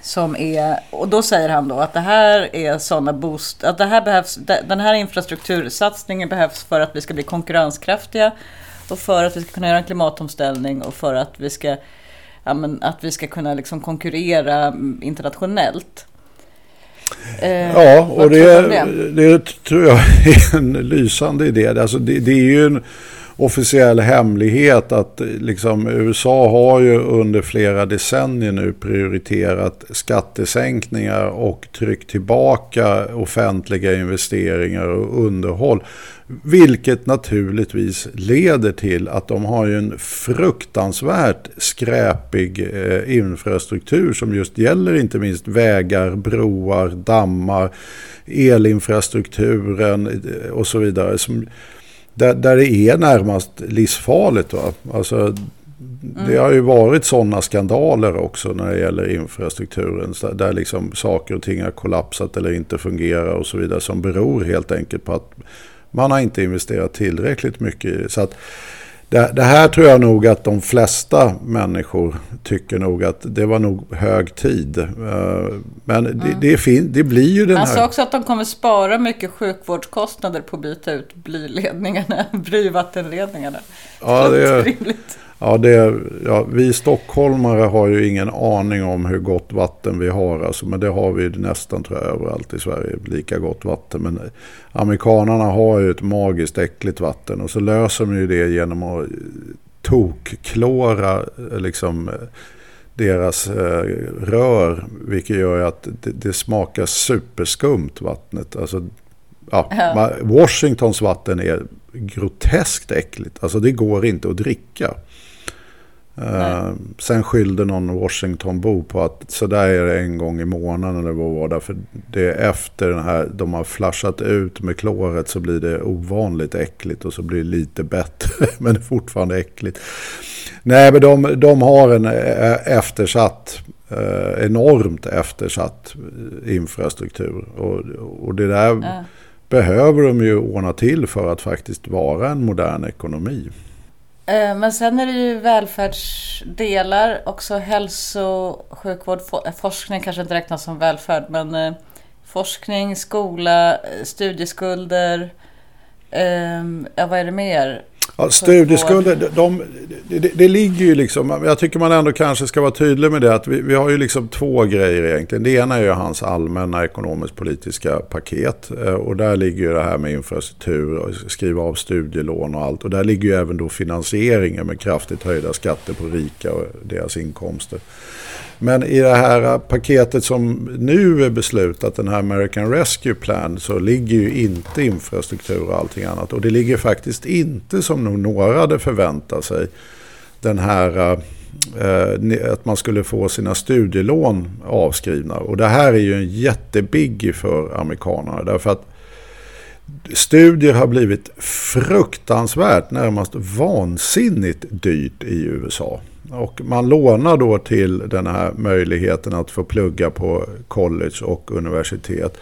Som är, och då säger han då att det här är sådana boost, att det här behövs, den här infrastruktursatsningen behövs för att vi ska bli konkurrenskraftiga och för att vi ska kunna göra en klimatomställning och för att vi ska, ja, men, att vi ska kunna liksom konkurrera internationellt. Eh, Ja, och det, om det tror jag är en lysande idé. Alltså det, det är ju en officiell hemlighet att eh, liksom, USA har ju under flera decennier nu prioriterat skattesänkningar och tryckt tillbaka offentliga investeringar och underhåll. Vilket naturligtvis leder till att de har ju en fruktansvärt skräpig eh, infrastruktur som just gäller inte minst vägar, broar, dammar, elinfrastrukturen eh, och så vidare. Som, där, där det är närmast livsfarligt. Va? Alltså, Det har ju varit sådana skandaler också när det gäller infrastrukturen. Där liksom saker och ting har kollapsat eller inte fungerar och så vidare. Som beror helt enkelt på att man har inte investerat tillräckligt mycket. Så att det, det här tror jag nog att de flesta människor tycker nog att det var nog hög tid. Eh, Men det, det, fin, det blir ju den Han här... sa också att de kommer spara mycket sjukvårdskostnader på att byta ut blyledningarna, blyvattenledningarna. Ja, det är- rimligt. Ja, det, ja, vi stockholmare har ju ingen aning om hur gott vatten vi har. Alltså, men det har vi nästan tror jag överallt i Sverige. Lika gott vatten. Men amerikanarna har ju ett magiskt äckligt vatten. Och så löser de ju det genom att tokklora eh, liksom, eh, deras eh, rör. Vilket gör att det, det smakar superskumt vattnet. Alltså, ja, Ja. Washingtons vatten är groteskt äckligt. Alltså det går inte att dricka. Eh, sen skyllde någon Washingtonbo på att så där är det en gång i månaden eller vad var det. För det är efter den här, de har flashat ut med kloret så blir det ovanligt äckligt och så blir det lite bättre. Men det är fortfarande äckligt. Nej men de, de har en eh, eftersatt, eh, enormt eftersatt infrastruktur. Och, och det där Ja. behöver de ju ordna till för att faktiskt vara en modern ekonomi. Eh, men sen är det ju välfärdsdelar, också hälso, sjukvård, eh, forskning kanske inte räknas som välfärd, men eh, forskning, skola, studieskulder, ehm, ja vad är det mer? Ja, studieskulder, de, de, det, det ligger ju liksom, jag tycker man ändå kanske ska vara tydlig med det, att vi, vi har ju liksom två grejer egentligen. Det ena är ju hans allmänna ekonomisk-politiska paket eh, och där ligger ju det här med infrastruktur och skriva av studielån och allt. Och där ligger ju även då finansieringen med kraftigt höjda skatter på rika och deras inkomster. Men i det här paketet som nu är beslutat, den här American Rescue Plan, så ligger ju inte infrastruktur och allting annat. Och det ligger faktiskt inte som nog några hade förväntat sig den här eh, eh, att man skulle få sina studielån avskrivna. Och det här är ju en jättebiggie för amerikanerna. Därför att studier har blivit fruktansvärt, närmast vansinnigt dyrt i USA. Och man lånar då till den här möjligheten att få plugga på college och universitet.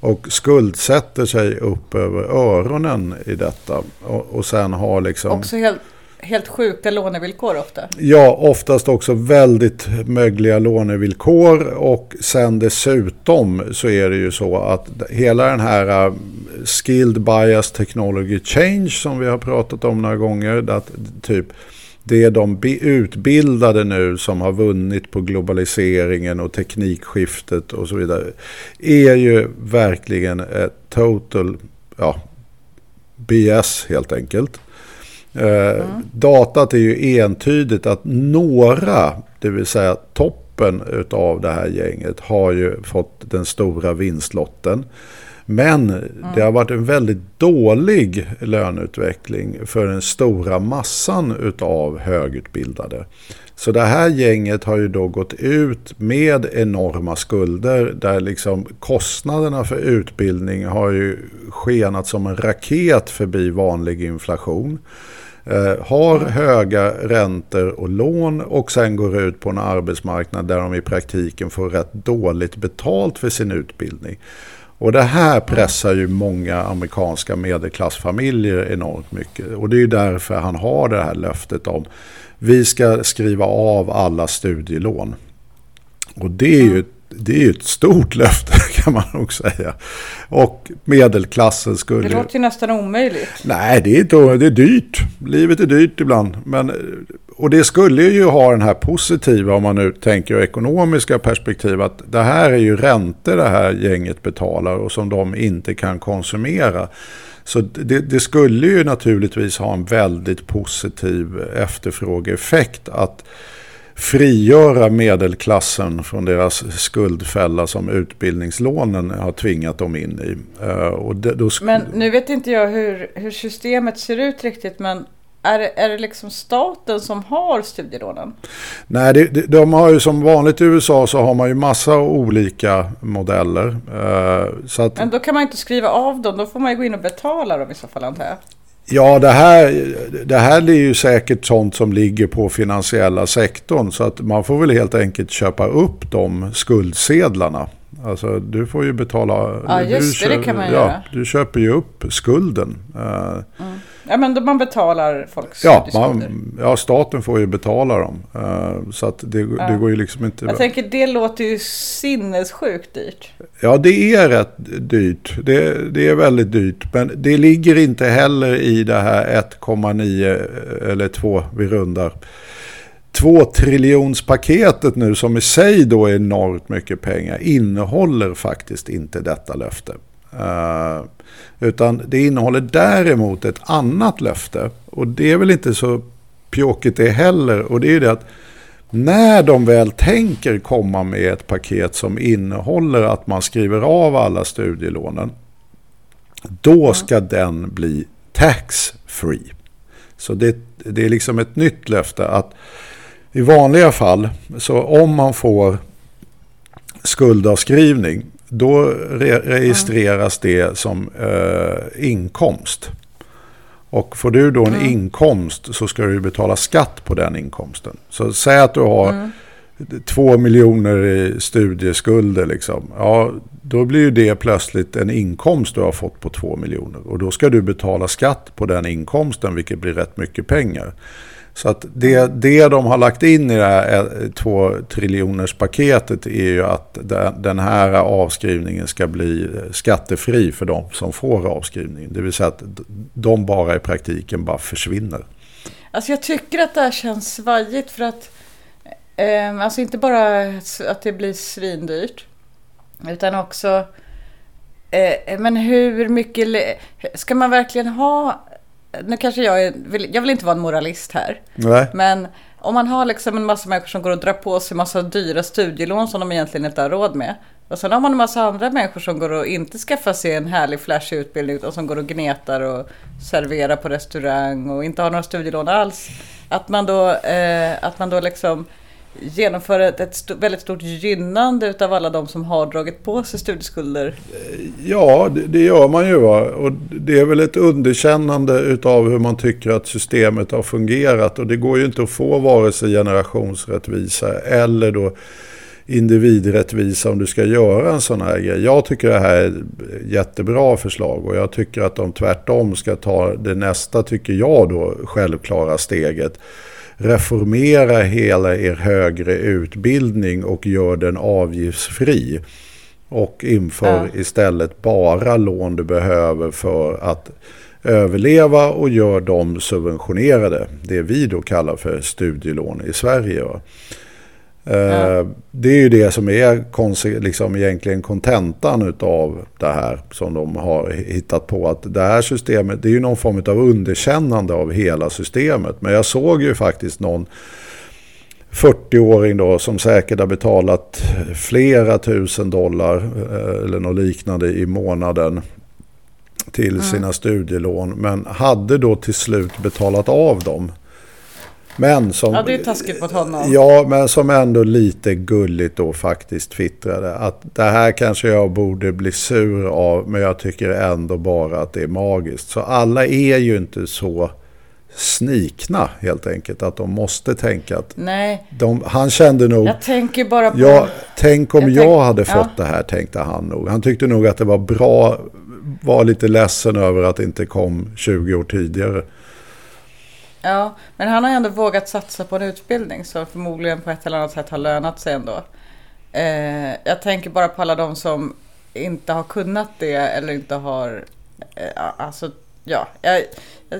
Och skuldsätter sig upp över öronen i detta. Och, och sen har liksom... Också helt, helt sjuka lånevillkor ofta. Ja, oftast också väldigt mögliga lånevillkor och sen dessutom så är det ju så att hela den här uh, Skilled Bias Technology Change som vi har pratat om några gånger, att typ det är de utbildade nu som har vunnit på globaliseringen och teknikskiftet och så vidare är ju verkligen ett total ja, BS helt enkelt. Eh, Datat är ju entydigt att några, det vill säga toppen av det här gänget, har ju fått den stora vinstlotten. Men det har varit en väldigt dålig löneutveckling för den stora massan utav högutbildade. Så det här gänget har ju då gått ut med enorma skulder där liksom kostnaderna för utbildning har ju skenat som en raket förbi vanlig inflation. Eh, har höga räntor och lån och sen går ut på en arbetsmarknad där de i praktiken får rätt dåligt betalt för sin utbildning. Och det här pressar ju många amerikanska medelklassfamiljer enormt mycket. Och det är ju därför han har det här löftet om vi ska skriva av alla studielån. Och det är ju det är ju ett stort löfte kan man nog säga. Och medelklassen skulle... Det låter ju nästan omöjligt. Nej, det är, inte, det är dyrt. Livet är dyrt ibland. Men, och det skulle ju ha den här positiva, om man nu tänker ekonomiska perspektiv, att det här är ju räntor det här gänget betalar och som de inte kan konsumera. Så det, det skulle ju naturligtvis ha en väldigt positiv efterfrågeeffekt att frigöra medelklassen från deras skuldfälla som utbildningslånen har tvingat dem in i. Eh, och det, då sk- Men nu vet inte jag hur, hur systemet ser ut riktigt, men är är det liksom staten som har studielånen? Nej, det, det, de har ju som vanligt i USA så har man ju massa olika modeller. Eh, så att, Men då kan man inte skriva av dem, då får man ju gå in och betala dem i så fall antar jag. ja, det här, det här är ju säkert sånt som ligger på finansiella sektorn. Så att man får väl helt enkelt köpa upp de skuldsedlarna. Alltså du får ju betala... Ja, just du det, det kan man ja, göra. Du köper ju upp skulden. Eh, Ja, men man betalar folks Ja, man, ja, staten får ju betala dem. Eh, så att det, det går ju liksom inte... Jag tänker det låter ju sinnessjukt dyrt. Ja, det är rätt dyrt. Det, det är väldigt dyrt. Men det ligger inte heller i det här 1,9 eller 2, vi rundar. 2 triljonspaketet nu som i sig då är enormt mycket pengar innehåller faktiskt inte detta löfte. Uh, utan det innehåller däremot ett annat löfte. Och det är väl inte så pjåkigt det heller. Och det är det att när de väl tänker komma med ett paket som innehåller att man skriver av alla studielånen. Då ska den bli tax free. Så det, det är liksom ett nytt löfte att i vanliga fall så om man får skuldavskrivning då re registreras det som eh, inkomst. Och får du då en mm. inkomst så ska du betala skatt på den inkomsten. Så säg att du har mm. två miljoner i studieskulder. Liksom. Ja, då blir ju det plötsligt en inkomst du har fått på två miljoner. Och då ska du betala skatt på den inkomsten, vilket blir rätt mycket pengar. Så att det, det de har lagt in i det här eh, 2 triljoners paketet är ju att den här avskrivningen ska bli eh, skattefri för de som får avskrivningen. Det vill säga att de bara i praktiken bara försvinner. Alltså jag tycker att det här känns svajigt för att eh, alltså inte bara att det blir svindyrt utan också eh, men hur mycket ska man verkligen ha nu kanske jag är, jag vill inte vara en moralist här. Nej. Men om man har liksom en massa människor som går och drar på sig massa dyra studielån som de egentligen inte har råd med. Och sen har man en massa andra människor som går och inte skaffar sig en härlig flashig utbildning utan som går och gnetar och serverar på restaurang och inte har några studielån alls. Att man då, eh, att man då liksom genomför ett, ett st väldigt stort gynnande utav alla de som har dragit på sig studieskulder? Ja, det, det gör man ju. Va? Och det är väl ett underkännande utav hur man tycker att systemet har fungerat. Och det går ju inte att få vare sig generationsrättvisa eller då individrättvisa om du ska göra en sån här grej. Jag tycker det här är ett jättebra förslag och jag tycker att de tvärtom ska ta det nästa, tycker jag då, självklara steget reformera hela er högre utbildning och gör den avgiftsfri. Och inför ja. istället bara lån du behöver för att överleva och gör dem subventionerade. Det vi då kallar för studielån i Sverige. Ja. Det är ju det som är liksom egentligen kontentan av det här som de har hittat på. Att det här systemet, det är ju någon form av underkännande av hela systemet. Men jag såg ju faktiskt någon 40-åring då som säkert har betalat flera tusen dollar eh, eller något liknande i månaden till mm. sina studielån. Men hade då till slut betalat av dem. Men som, ja, det är taskigt mot honom. Ja, men som ändå lite gulligt då faktiskt twittrade. Att det här kanske jag borde bli sur av, men jag tycker ändå bara att det är magiskt. Så alla är ju inte så snikna helt enkelt. Att de måste tänka att... Nej. De, han kände nog... Jag tänker bara på... Ja, tänk om jag, jag tänk, hade fått ja. det här, tänkte han nog. Han tyckte nog att det var bra, var lite ledsen över att det inte kom 20 år tidigare. Ja, men han har ändå vågat satsa på en utbildning så förmodligen på ett eller annat sätt har lönat sig ändå. Eh, jag tänker bara på alla de som inte har kunnat det eller inte har... Eh, alltså, ja. Jag,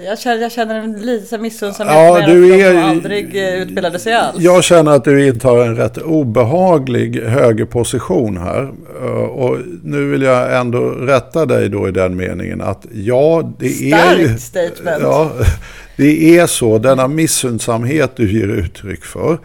jag, känner, jag känner en liten missunnsamhet ja, med du de är, som aldrig eh, utbildade sig alls. Jag känner att du intar en rätt obehaglig högerposition här. Eh, och nu vill jag ändå rätta dig då i den meningen att ja, det Starkt är... statement. Ja, det är så, denna missundsamhet du ger uttryck för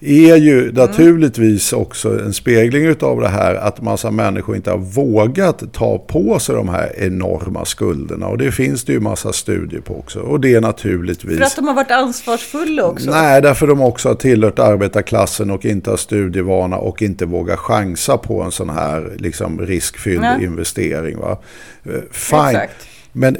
är ju mm. naturligtvis också en spegling av det här att massa människor inte har vågat ta på sig de här enorma skulderna. Och det finns det ju massa studier på också. Och det är naturligtvis... För att de har varit ansvarsfulla också? Nej, därför de också har tillhört arbetarklassen och inte har studievana och inte vågar chansa på en sån här liksom, riskfylld Nej. investering. Va? Eh, fine. Exakt. Men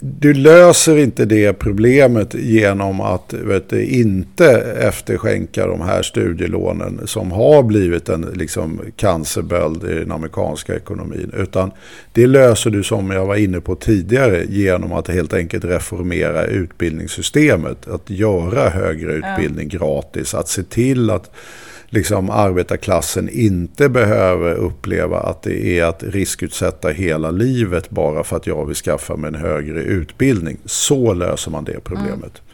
du löser inte det problemet genom att du, inte efterskänka de här studielånen som har blivit en liksom, cancerböld i den amerikanska ekonomin. Utan det löser du som jag var inne på tidigare genom att helt enkelt reformera utbildningssystemet. Att göra högre utbildning gratis. Att se till att liksom arbetarklassen inte behöver uppleva att det är att riskutsätta hela livet bara för att jag vill skaffa mig en högre utbildning. Så löser man det problemet. Mm.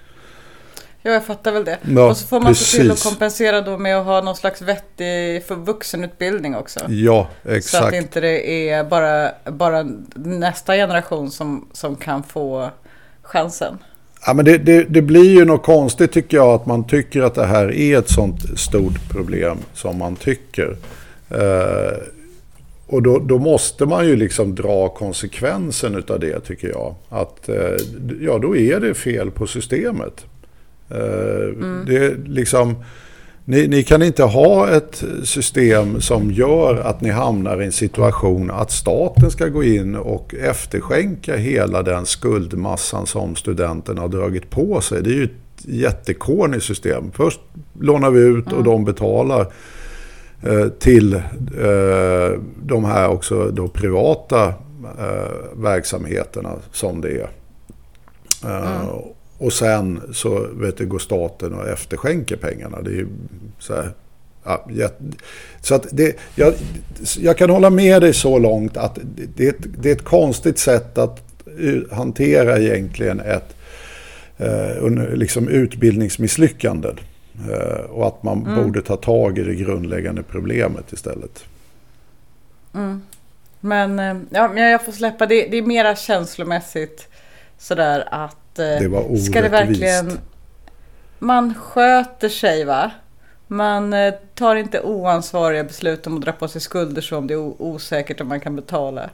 Ja, jag fattar väl det. Ja, och så får man precis. se till att kompensera då med att ha någon slags vettig för vuxenutbildning också. Ja, exakt. Så att inte det är bara, bara nästa generation som, som kan få chansen. Ja, men det, det, det, blir ju något konstigt tycker jag att man tycker att det här är ett sånt stort problem som man tycker. Eh, och då, då, måste man ju liksom dra konsekvensen av det tycker jag. Att eh, ja, då är det fel på systemet. Eh, mm. Det liksom... Ni, ni, kan inte ha ett system som gör att ni hamnar i en situation att staten ska gå in och efterskänka hela den skuldmassan som studenterna har dragit på sig. Det är ju ett jättekornigt system. Först lånar vi ut och mm. de betalar eh, till eh, de här också då privata eh, verksamheterna som det är. Mm. Och sen så vet du, går staten och efterskänker pengarna. Det är så här, ja, så att det, jag, jag kan hålla med dig så långt att det, det är ett konstigt sätt att hantera egentligen ett eh, liksom utbildningsmisslyckanden. Eh, och att man mm. borde ta tag i det grundläggande problemet istället. Mm. Men eh, ja, jag får släppa det. Det är mera känslomässigt sådär att Eh, det var orättvist. Ska det verkligen... Man sköter sig va? Man eh, tar inte oansvariga beslut om att dra på sig skulder så om det är osäkert om man kan betala.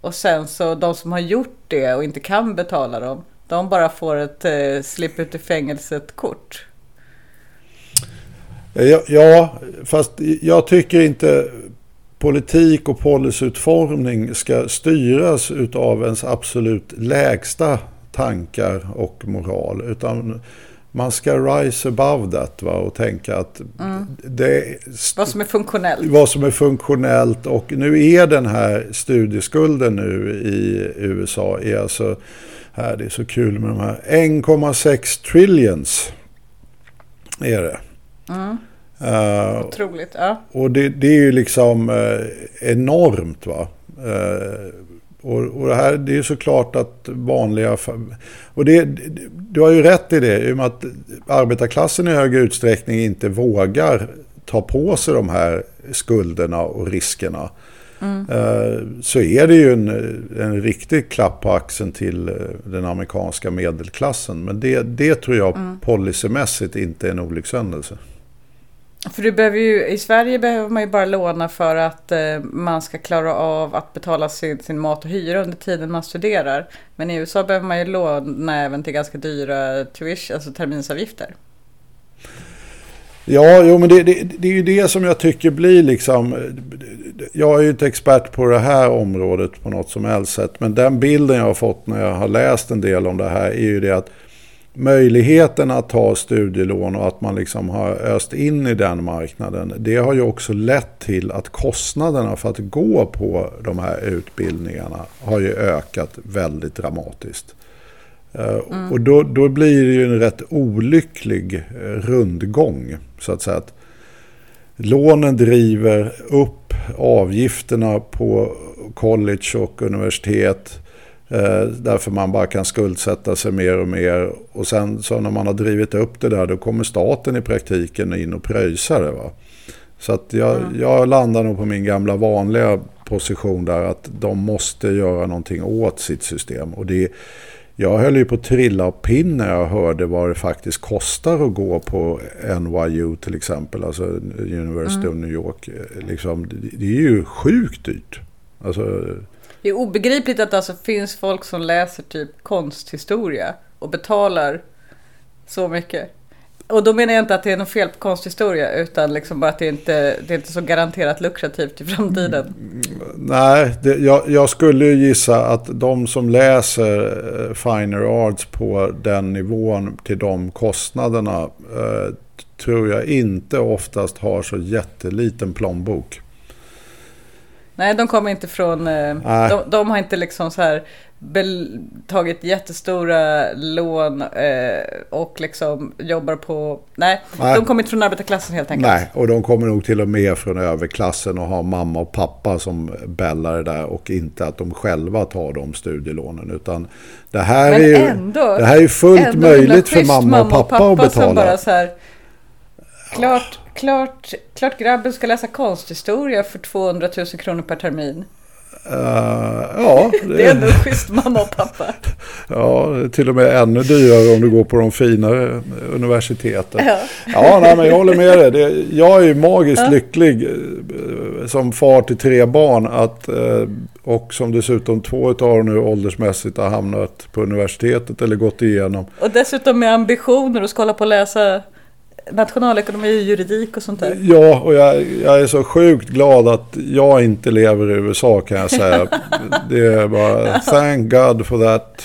Och sen så de som har gjort det och inte kan betala dem, de bara får ett eh, slipp ut i fängelset-kort. Ja, ja, fast jag tycker inte politik och policyutformning ska styras av ens absolut lägsta tankar och moral. Utan man ska rise above that va? och tänka att mm. det vad som är funktionellt. Vad som är funktionellt och nu är den här studieskulden nu i USA är alltså här, det är så kul med de här 1,6 trillions är det. Mm. Uh, Otroligt, ja. Och det, det är ju liksom uh, enormt va. Uh, och, och det här det är såklart att vanliga... Och det, du har ju rätt i det, i och med att arbetarklassen i hög utsträckning inte vågar ta på sig de här skulderna och riskerna. Mm. Eh, så är det ju en, en riktig klapp på axeln till eh, den amerikanska medelklassen. Men det, det tror jag mm. policymässigt inte är en olyckshändelse. För du behöver ju, i Sverige behöver man ju bara låna för att eh, man ska klara av att betala sin, sin mat och hyra under tiden man studerar. Men i USA behöver man ju låna även till ganska dyra tuition, alltså terminsavgifter. Ja, jo, men det, det, det, är ju det som jag tycker blir liksom... Eh, jag är ju inte expert på det här området på något som helst sätt. Men den bilden jag har fått när jag har läst en del om det här är ju det att möjligheten att ta studielån och att man liksom har öst in i den marknaden. Det har ju också lett till att kostnaderna för att gå på de här utbildningarna har ju ökat väldigt dramatiskt. Eh, mm. Och då, då blir det ju en rätt olycklig eh, rundgång. Så att säga att lånen driver upp avgifterna på college och universitet därför man bara kan skuldsätta sig mer och mer. Och sen så när man har drivit upp det där då kommer staten i praktiken in och pröjsar det. Va? Så att jag, mm. jag landar nog på min gamla vanliga position där att de måste göra någonting åt sitt system. Och det, jag höll ju på att trilla av pinn när jag hörde vad det faktiskt kostar att gå på NYU till exempel, alltså University mm. of New York. Liksom, det är ju sjukt dyrt. Alltså, det är obegripligt att det alltså finns folk som läser typ konsthistoria och betalar så mycket. Och då menar jag inte att det är något fel på konsthistoria utan liksom bara att det inte det är inte så garanterat lukrativt i framtiden. Mm. Nej, det, jag, jag skulle ju gissa att de som läser eh, Finer Arts på den nivån till de kostnaderna eh, tror jag inte oftast har så jätteliten plånbok. Nej, de kommer inte från... Eh, Nej. de, de har inte liksom så här tagit jättestora lån eh, och liksom jobbar på... Nej, Nej. de kommer inte från arbetarklassen helt enkelt. Nej, och de kommer nog till och med från överklassen och har mamma och pappa som bällar det där och inte att de själva tar de studielånen. Utan det här Men är ju, ändå, det här är fullt möjligt för mamma och pappa, att som betala. bara så här, klart, klart, klart grabben ska läsa konsthistoria för 200 000 kronor per termin. Eh, ja, Det är ändå schysst mamma och pappa. Ja, det till och med ännu dyrare om du går på de finare universiteten. Ja. Ja, nej, men jag håller med dig. Det, jag är ju magiskt lycklig eh, som far till tre barn. Att, eh, och som dessutom två av dem nu åldersmässigt har hamnat på universitetet eller gått igenom. Och dessutom med ambitioner och ska hålla på och läsa nationalekonomi och juridik och sånt där. Ja, och jag, jag är så sjukt glad att jag inte lever i USA kan jag säga. Det är bara thank God for that.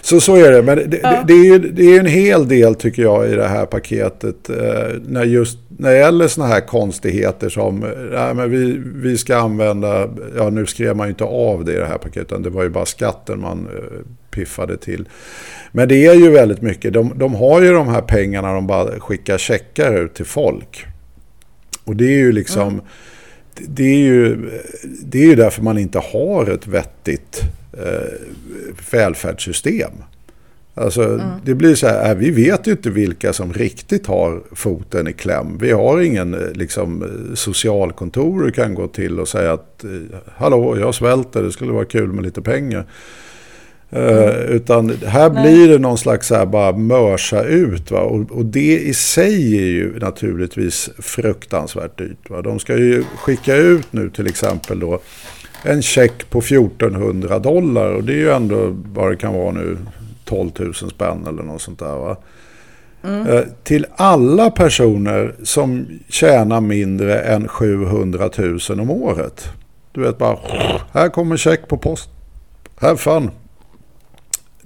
Så så är det, men det, det, det är ju det är en hel del tycker jag i det här paketet. Eh, när, just, när det gäller sådana här konstigheter som, nej, men vi, vi ska använda, ja nu skrev man ju inte av det i det här paketet, utan det var ju bara skatten man eh, piffade till. Men det är ju väldigt mycket, de, de har ju de här pengarna de bara skickar checkar ut till folk. Och det är ju liksom, det, är ju, det är ju därför man inte har ett vettigt eh, välfärdssystem. Alltså, Det blir så här, äh, vi vet ju inte vilka som riktigt har foten i kläm. Vi har ingen eh, liksom, socialkontor du kan gå till och säga att eh, hallå, jag svälter, det skulle vara kul med lite pengar. Eh, utan här Nej. blir det någon slags så här bara mörsa ut. Va? Och, och det i sig är ju naturligtvis fruktansvärt dyrt. Va? De ska ju skicka ut nu till exempel då en check på 1400 dollar. Och det är ju ändå vad det kan vara nu 12 000 spänn eller något sånt där. Va? Eh, Till alla personer som tjänar mindre än 700 000 om året. Du vet bara, här kommer check på post. Have fun.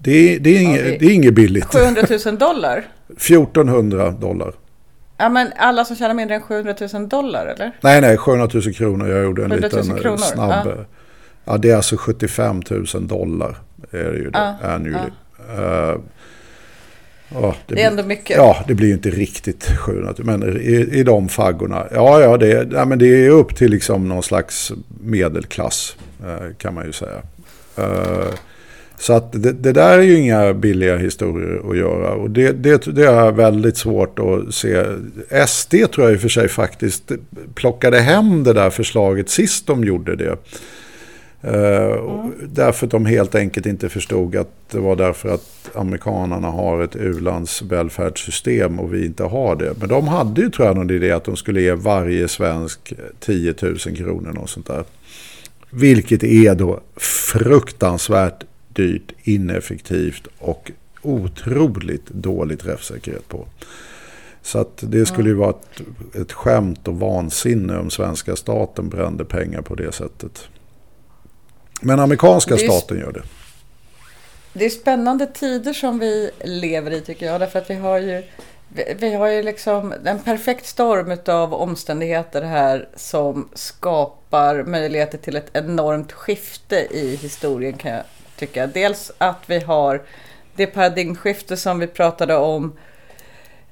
Det är, det är, inget, det- det är inget billigt. 700 000 dollar? 1400 dollar. Ja men alla som tjänar mindre än 700 000 dollar eller? Nej, nej, 700 000 kronor. Jag gjorde en 700 000 liten eh, kronor, snabb... ja. Ja. ja, det är alltså 75 000 dollar. Är det ju det, Ja, annually. Eh, ja, Det är blir- ändå mycket. Ja, det blir ju inte riktigt 700 men i, i de faggorna. Ja, ja, det, är- ja, men det är upp till liksom någon slags medelklass eh, kan man ju säga. Så att det, det där är ju inga billiga historier att göra. Och det, det, det är väldigt svårt att se. SD tror jag i och för sig faktiskt plockade hem det där förslaget sist de gjorde det. Och Därför att de helt enkelt inte förstod att det var därför att amerikanerna har ett u-lands välfärdssystem och vi inte har det. Men de hade ju tror jag någon idé att de skulle ge varje svensk 10 000 kronor och sånt där. Vilket är då fruktansvärt dyrt, ineffektivt och otroligt dålig träffsäkerhet på. Så att det skulle ju vara ett, ett skämt och vansinne om svenska staten brände pengar på det sättet. Men amerikanska staten gör det. Det är spännande tider som vi lever i tycker jag. Därför att vi har ju, vi har ju liksom en perfekt storm av omständigheter här som skapar möjligheter till ett enormt skifte i historien kan jag tycka. Dels att vi har det paradigmskifte som vi pratade om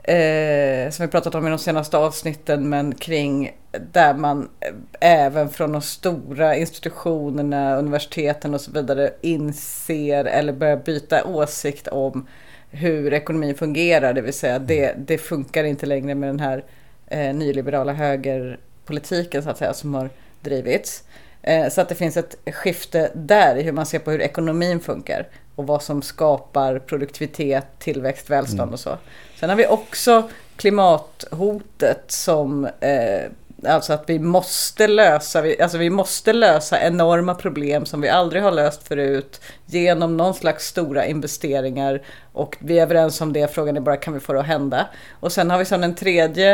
eh, som vi pratat om i de senaste avsnitten men kring där man eh, även från de stora institutionerna, universiteten och så vidare inser eller börjar byta åsikt om hur ekonomin fungerar. Det vill säga det, det funkar inte längre med den här eh, nyliberala högerpolitiken så att säga som har drivits. Eh, så att det finns ett skifte där i hur man ser på hur ekonomin funkar och vad som skapar produktivitet, tillväxt, välstånd och så. Sen har vi också klimathotet som eh, Alltså att vi måste lösa, alltså vi måste lösa enorma problem som vi aldrig har löst förut genom någon slags stora investeringar. Och vi är överens om det, frågan är bara kan vi få det att hända? Och sen har vi som den tredje,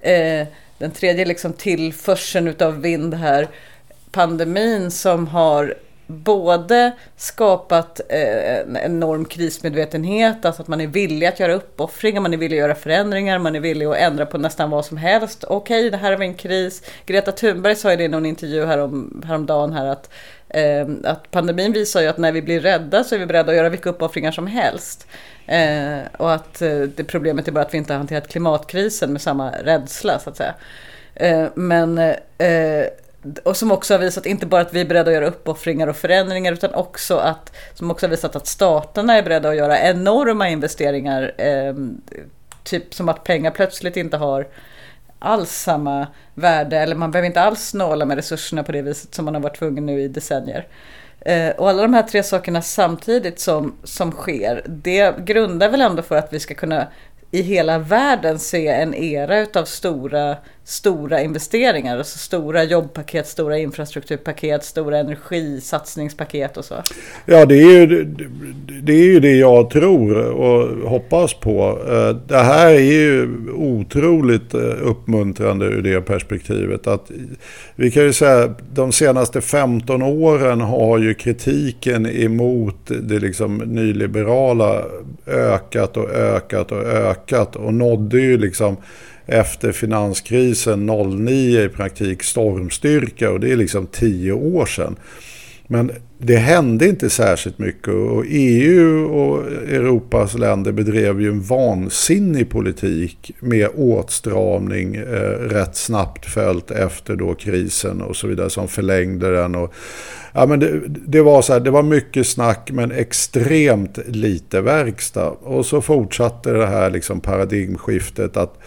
eh, den tredje liksom tillförseln utav vind här, pandemin som har både skapat eh, en enorm krismedvetenhet, alltså att man är villig att göra uppoffringar, man är villig att göra förändringar, man är villig att ändra på nästan vad som helst. Okej, okay, det här är en kris. Greta Thunberg sa ju det i någon intervju härom, häromdagen här att, eh, att pandemin visar ju att när vi blir rädda så är vi beredda att göra vilka uppoffringar som helst. Eh, och att eh, det problemet är bara att vi inte har hanterat klimatkrisen med samma rädsla så att säga. Eh, men eh, och som också har visat inte bara att vi är beredda att göra uppoffringar och förändringar utan också att som också har visat att staterna är beredda att göra enorma investeringar. Eh, typ som att pengar plötsligt inte har alls samma värde eller man behöver inte alls snåla med resurserna på det viset som man har varit tvungen nu i decennier. Eh, och alla de här tre sakerna samtidigt som, som sker, det grundar väl ändå för att vi ska kunna i hela världen se en era utav stora, stora investeringar. Alltså stora jobbpaket, stora infrastrukturpaket, stora energisatsningspaket och så. Ja, det är ju det, är ju det jag tror och hoppas på. Eh, det här är ju otroligt eh, uppmuntrande ur det perspektivet. Att vi kan ju säga de senaste 15 åren har ju kritiken emot det liksom nyliberala ökat och ökat och ökat och nådde ju liksom efter finanskrisen 09 i praktik stormstyrka och det är liksom tio år sedan. Men det hände inte särskilt mycket och EU och Europas länder bedrev ju en vansinnig politik med åtstramning eh, rätt snabbt följt efter då krisen och så vidare som förlängde den. Och, ja, men det, det, var så här, det var mycket snack men extremt lite verkstad. Och så fortsatte det här liksom paradigmskiftet att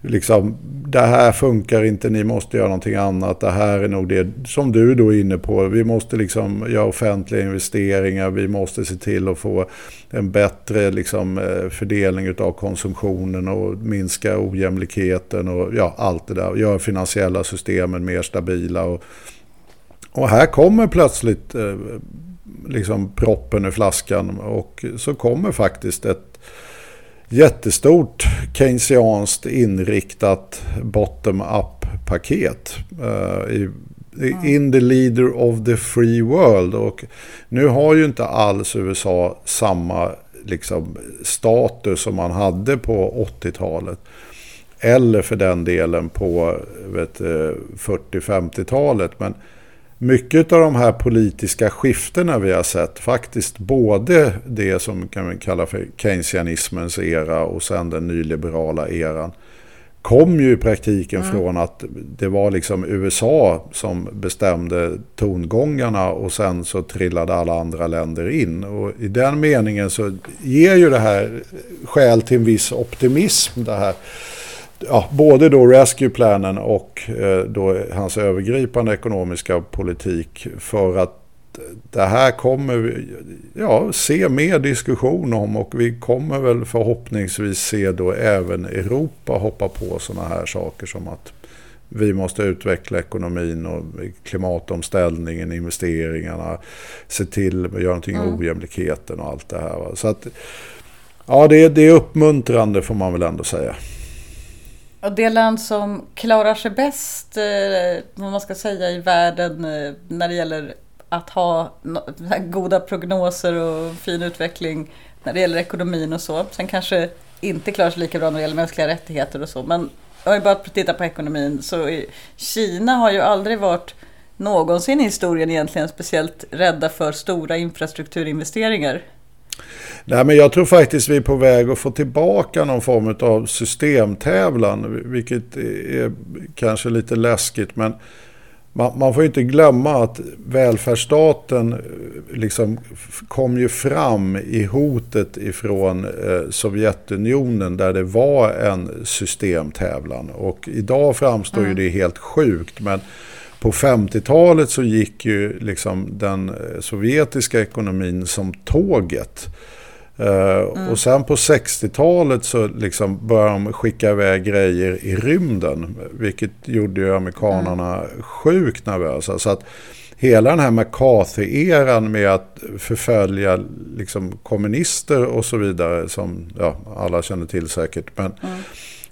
liksom, det här funkar inte, ni måste göra någonting annat. Det här är nog det som du då är inne på. Vi måste liksom göra offentliga investeringar, vi måste se till att få en bättre liksom, eh, fördelning av konsumtionen och minska ojämlikheten och ja, allt det där. Göra finansiella systemen mer stabila. Och, och här kommer plötsligt eh, liksom proppen i flaskan och så kommer faktiskt ett jättestort keynesianskt inriktat bottom-up-paket. Uh, in the leader of the free world. Och nu har ju inte alls USA samma liksom, status som man hade på 80-talet. Eller för den delen på 40-50-talet. Men mycket av de här politiska skiftena vi har sett, faktiskt både det som kan vi kalla för keynesianismens era och sen den nyliberala eran, kom ju i praktiken mm. från att det var liksom USA som bestämde tongångarna och sen så trillade alla andra länder in. Och i den meningen så ger ju det här skäl till en viss optimism det här ja, både då rescue-planen och eh, då hans övergripande ekonomiska politik för att det här kommer vi ja, se mer diskussion om och vi kommer väl förhoppningsvis se då även Europa hoppa på sådana här saker som att vi måste utveckla ekonomin och klimatomställningen, investeringarna, se till att göra någonting mm. ojämlikheten och allt det här. Så att, ja, det, det är uppmuntrande får man väl ändå säga. Och det land som klarar sig bäst, eh, vad man ska säga, i världen eh, när det gäller att ha goda prognoser och fin utveckling när det gäller ekonomin och så. Sen kanske inte klarar sig lika bra när det gäller mänskliga rättigheter och så. Men jag har bara tittat på ekonomin så Kina har ju aldrig varit någonsin i historien egentligen speciellt rädda för stora infrastrukturinvesteringar. Nej, men jag tror faktiskt vi är på väg att få tillbaka någon form av systemtävlan. Vilket är kanske lite läskigt. Men man, får inte glömma att välfärdsstaten eh, liksom kom ju fram i hotet ifrån eh, Sovjetunionen där det var en systemtävlan. Och idag framstår mm. ju det helt sjukt. Men på 50-talet så gick ju liksom den eh, sovjetiska ekonomin som tåget. Uh, Och sen på 60-talet så liksom började de skicka iväg grejer i rymden. Vilket gjorde ju amerikanerna mm. sjukt nervösa. Så att hela den här McCarthy-eran med att förfölja liksom, kommunister och så vidare. Som ja, alla känner till säkert. Men mm.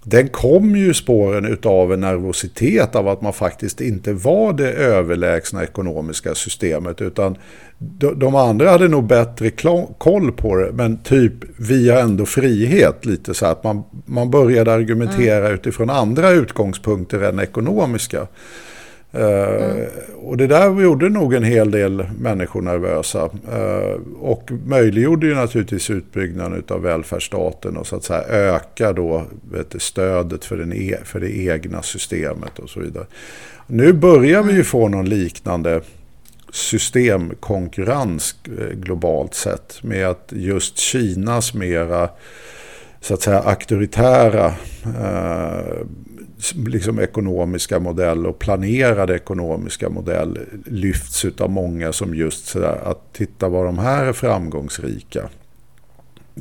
Den kom ju spåren utav en nervositet av att man faktiskt inte var det överlägsna ekonomiska systemet. Utan de andra hade nog bättre koll på det, men typ vi har ändå frihet. Lite så att man, man började argumentera mm. utifrån andra utgångspunkter än ekonomiska. Mm. Och det där gjorde nog en hel del människor nervösa. Uh, och möjliggjorde ju naturligtvis utbyggnaden av välfärdsstaten och så att säga öka då stödet för, den e för det egna systemet och så vidare. Nu börjar vi ju få någon liknande systemkonkurrens eh, globalt sett med att just Kinas mera så att säga auktoritära eh, liksom ekonomiska modell och planerade ekonomiska modell lyfts av många som just sådär att titta vad de här är framgångsrika.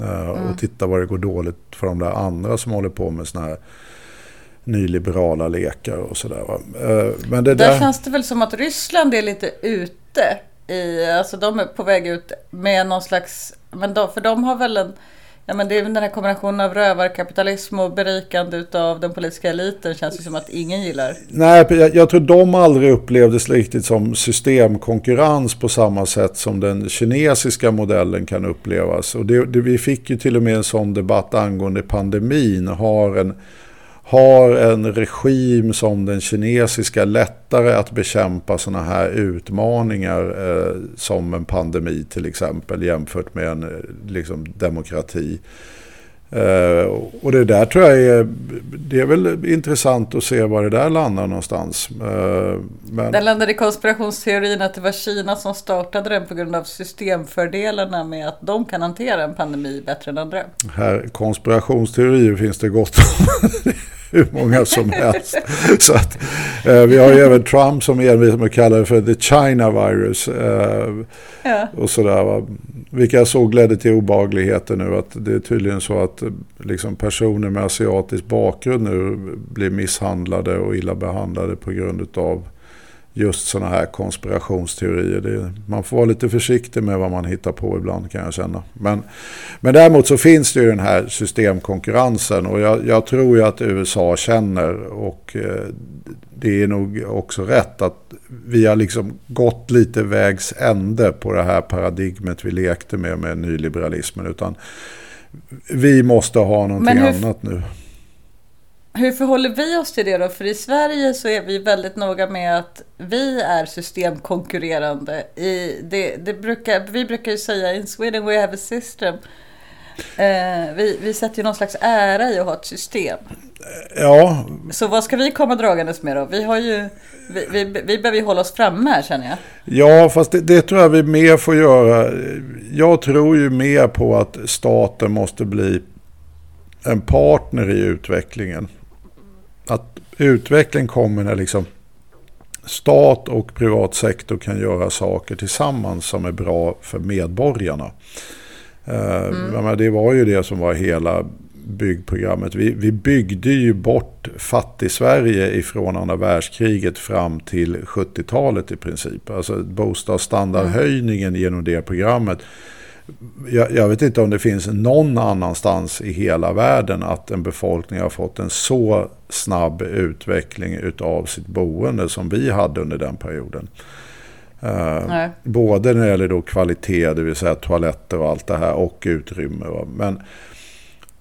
Uh, mm. Och titta vad det går dåligt för de där andra som håller på med sådana här nyliberala lekar och sådär. Uh, men det där, där känns det väl som att Ryssland är lite ute i, alltså de är på väg ut med någon slags, men då, för de har väl en Ja, men det är den här kombinationen av rövarkapitalism och berikande av den politiska eliten känns det som att ingen gillar. Nej, jag, jag tror de aldrig upplevdes riktigt som systemkonkurrens på samma sätt som den kinesiska modellen kan upplevas. Och det, det, vi fick ju till och med en sån debatt angående pandemin. Har en har en regim som den kinesiska lättare att bekämpa sådana här utmaningar eh, som en pandemi till exempel jämfört med en eh, liksom, demokrati. Eh, och det där tror jag är, det är väl intressant att se var det där landar någonstans. Eh, men... Den landade i konspirationsteorin att det var Kina som startade den på grund av systemfördelarna med att de kan hantera en pandemi bättre än andra. Här, konspirationsteorier finns det gott om. hur många som helst. Så att, eh, vi har ju även Trump som envisas med att kalla det för the China virus. Eh, ja. Och sådär, va? Vilka jag såg ledde till obagligheter nu. Att det är tydligen så att liksom, personer med asiatisk bakgrund nu blir misshandlade och illa behandlade på grund av just sådana här konspirationsteorier. Det, man får vara lite försiktig med vad man hittar på ibland kan jag känna. Men, men däremot så finns det ju den här systemkonkurrensen och jag, jag tror ju att USA känner och eh, det är nog också rätt att vi har liksom gått lite vägs ände på det här paradigmet vi lekte med med nyliberalismen. Utan vi måste ha någonting hur... annat nu. Hur förhåller vi oss till det då? För i Sverige så är vi väldigt noga med att vi är systemkonkurrerande. I det, det brukar, vi brukar ju säga in Sweden we have a system. Eh, vi, vi sätter ju någon slags ära i att ha ett system. Ja. Så vad ska vi komma dragandes med då? Vi, har ju, vi, vi, vi behöver ju hålla oss framme här känner jag. Ja, fast det, det, tror jag vi mer får göra. Jag tror ju mer på att staten måste bli en partner i utvecklingen att utveckling kommer när liksom stat och privat sektor kan göra saker tillsammans som är bra för medborgarna. Eh, mm. det var ju det som var hela byggprogrammet. Vi, vi byggde ju bort fattig-Sverige ifrån andra världskriget fram till 70-talet i princip. Alltså bostadsstandardhöjningen genom det programmet jag, jag, vet inte om det finns någon annanstans i hela världen att en befolkning har fått en så snabb utveckling av sitt boende som vi hade under den perioden. Uh, både när det gäller då kvalitet, det vill säga toaletter och allt det här och utrymme. Men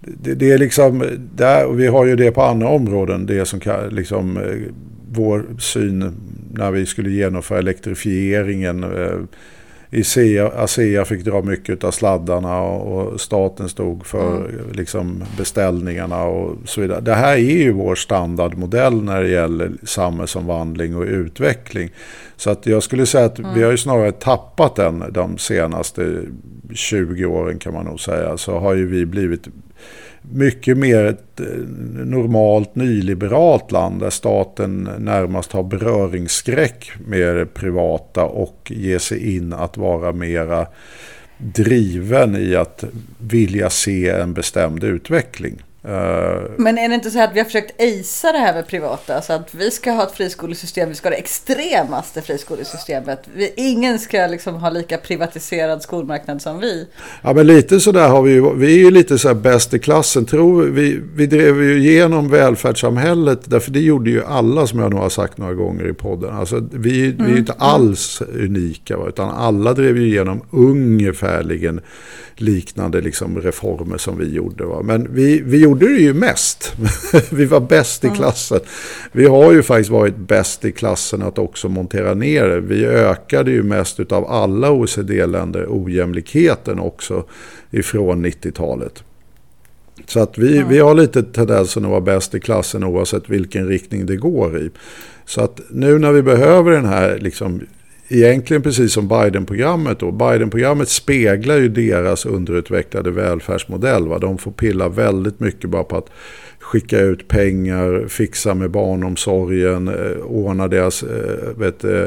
det, det, är liksom, där, och vi har ju det på andra områden, det som kan, liksom, eh, vår syn när vi skulle genomföra elektrifieringen. ICEA, ASEA fick dra mycket av sladdarna och, staten stod för mm. liksom, beställningarna och så vidare. Det här är ju vår standardmodell när det gäller samhällsomvandling och utveckling. Så att jag skulle säga att mm. vi har ju snarare tappat den de senaste 20 åren kan man nog säga. Så har ju vi blivit mycket mer ett eh, normalt nyliberalt land där staten närmast har beröringsskräck med det privata och ger sig in att vara mera driven i att vilja se en bestämd utveckling. Eh, Men är det inte så att vi har försökt acea det här med privata? Så att vi ska ha ett friskolesystem, vi ska ha det extremaste friskolesystemet. Vi, ingen ska liksom ha lika privatiserad skolmarknad som vi. Ja, men lite sådär har vi ju, vi är ju lite så bäst i klassen. Tror, vi, vi drev ju igenom välfärdssamhället, därför det gjorde ju alla som jag nog har sagt några gånger i podden. Alltså, vi, vi är ju inte alls unika, va, utan alla drev ju igenom ungefärligen liknande liksom, reformer som vi gjorde. Va? Men vi, vi gjorde det ju mest. vi var bäst i klassen. Vi har ju faktiskt varit bäst i klassen att också montera ner det. Vi ökade ju mest av alla OECD-länder ojämlikheten också ifrån 90-talet. Så att vi, vi har lite tendensen att vara bäst i klassen oavsett vilken riktning det går i. Så att nu när vi behöver den här, liksom, egentligen precis som Biden-programmet då. Biden-programmet speglar ju deras underutvecklade välfärdsmodell. Va? De får pilla väldigt mycket bara på att skicka ut pengar, fixa med barnomsorgen, eh, ordna deras eh, vet, eh,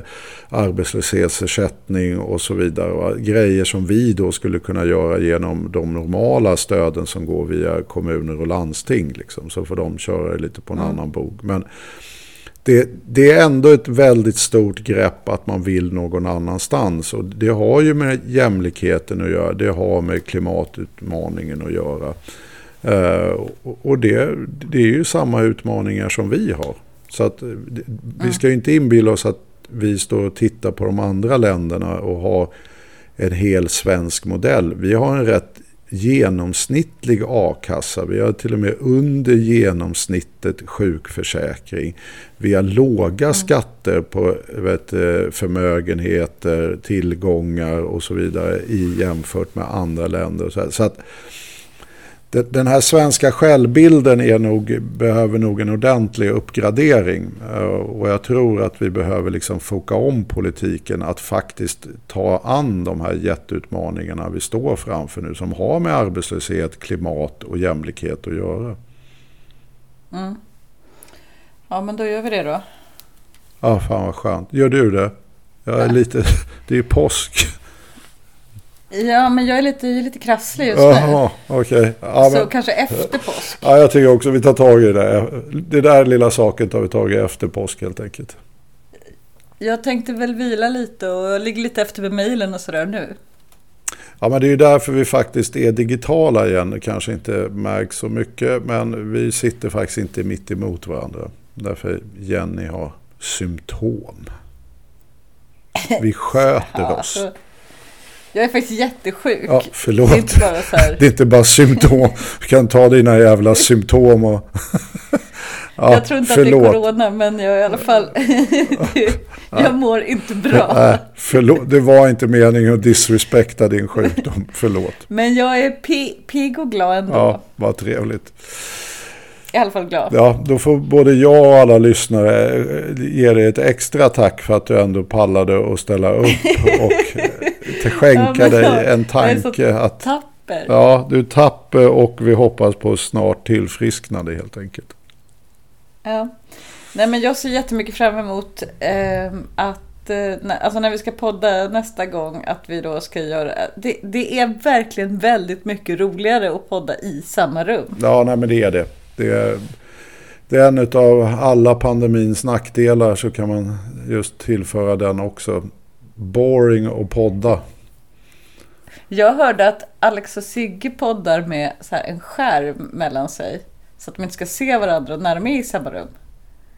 arbetslöshetsersättning och så vidare. Va? Grejer som vi då skulle kunna göra genom de normala stöden som går via kommuner och landsting. Liksom. Så får de köra lite på en annan bog. Men det, det, är ändå ett väldigt stort grepp att man vill någon annanstans. Och det har ju med jämlikheten att göra. Det har med klimatutmaningen att göra. Uh, och det, det är ju samma utmaningar som vi har. Så att vi ska ju inte inbilla oss att vi står och tittar på de andra länderna och har en hel svensk modell. Vi har en rätt genomsnittlig a-kassa. Vi har till och med under genomsnittet sjukförsäkring. Vi har låga mm. skatter på vet, förmögenheter, tillgångar och så vidare i jämfört med andra länder. Så, så att den här svenska självbilden är nog, behöver nog en ordentlig uppgradering. Och jag tror att vi behöver liksom foka om politiken att faktiskt ta an de här jätteutmaningarna vi står framför nu. Som har med arbetslöshet, klimat och jämlikhet att göra. Mm. Ja men då gör vi det då. Ja fan vad skönt. Gör du det? Jag är lite, det är ju påsk. Ja, men jag är lite, lite krasslig just Jaha, nu. Okay. Ja, så men, kanske efter påsk. Ja, jag tycker också vi tar tag i det. Det där lilla saken tar vi tag i efter påsk helt enkelt. Jag tänkte väl vila lite och ligga lite efter med mejlen och sådär nu. Ja, men det är ju därför vi faktiskt är digitala igen. Det kanske inte märks så mycket, men vi sitter faktiskt inte mitt emot varandra. Därför Jenny har symptom. Vi sköter oss. Jag är faktiskt jättesjuk. Ja, förlåt. Det är inte bara, så här... det är inte bara symptom. Du kan ta dina jävla symptom och... ja, jag tror inte förlåt. att det är corona, men jag i alla fall... jag mår inte bra. Nej, förlåt. Det var inte meningen att disrespekta din sjukdom. Förlåt. Men jag är pigg och glad ändå. Ja, vad trevligt i alla fall glad. Ja, då får både jag och alla lyssnare eh, ge dig ett extra tack för att du ändå pallade att ställa upp och eh, skänka ja, dig en tanke. Jag är att, tapper. Ja, du är tapper och vi hoppas på snart tillfrisknande helt enkelt. Ja, nej men jag ser jättemycket fram emot eh, att eh, Alltså när vi ska podda nästa gång att vi då ska göra det, det är verkligen väldigt mycket roligare att podda i samma rum. Ja, nej men det är det. Det är, det är en av alla pandemins nackdelar så kan man just tillföra den också. Boring och podda. Jag hörde att Alex och Sigge poddar med så här en skärm mellan sig. Så att de inte ska se varandra när de är i samma rum.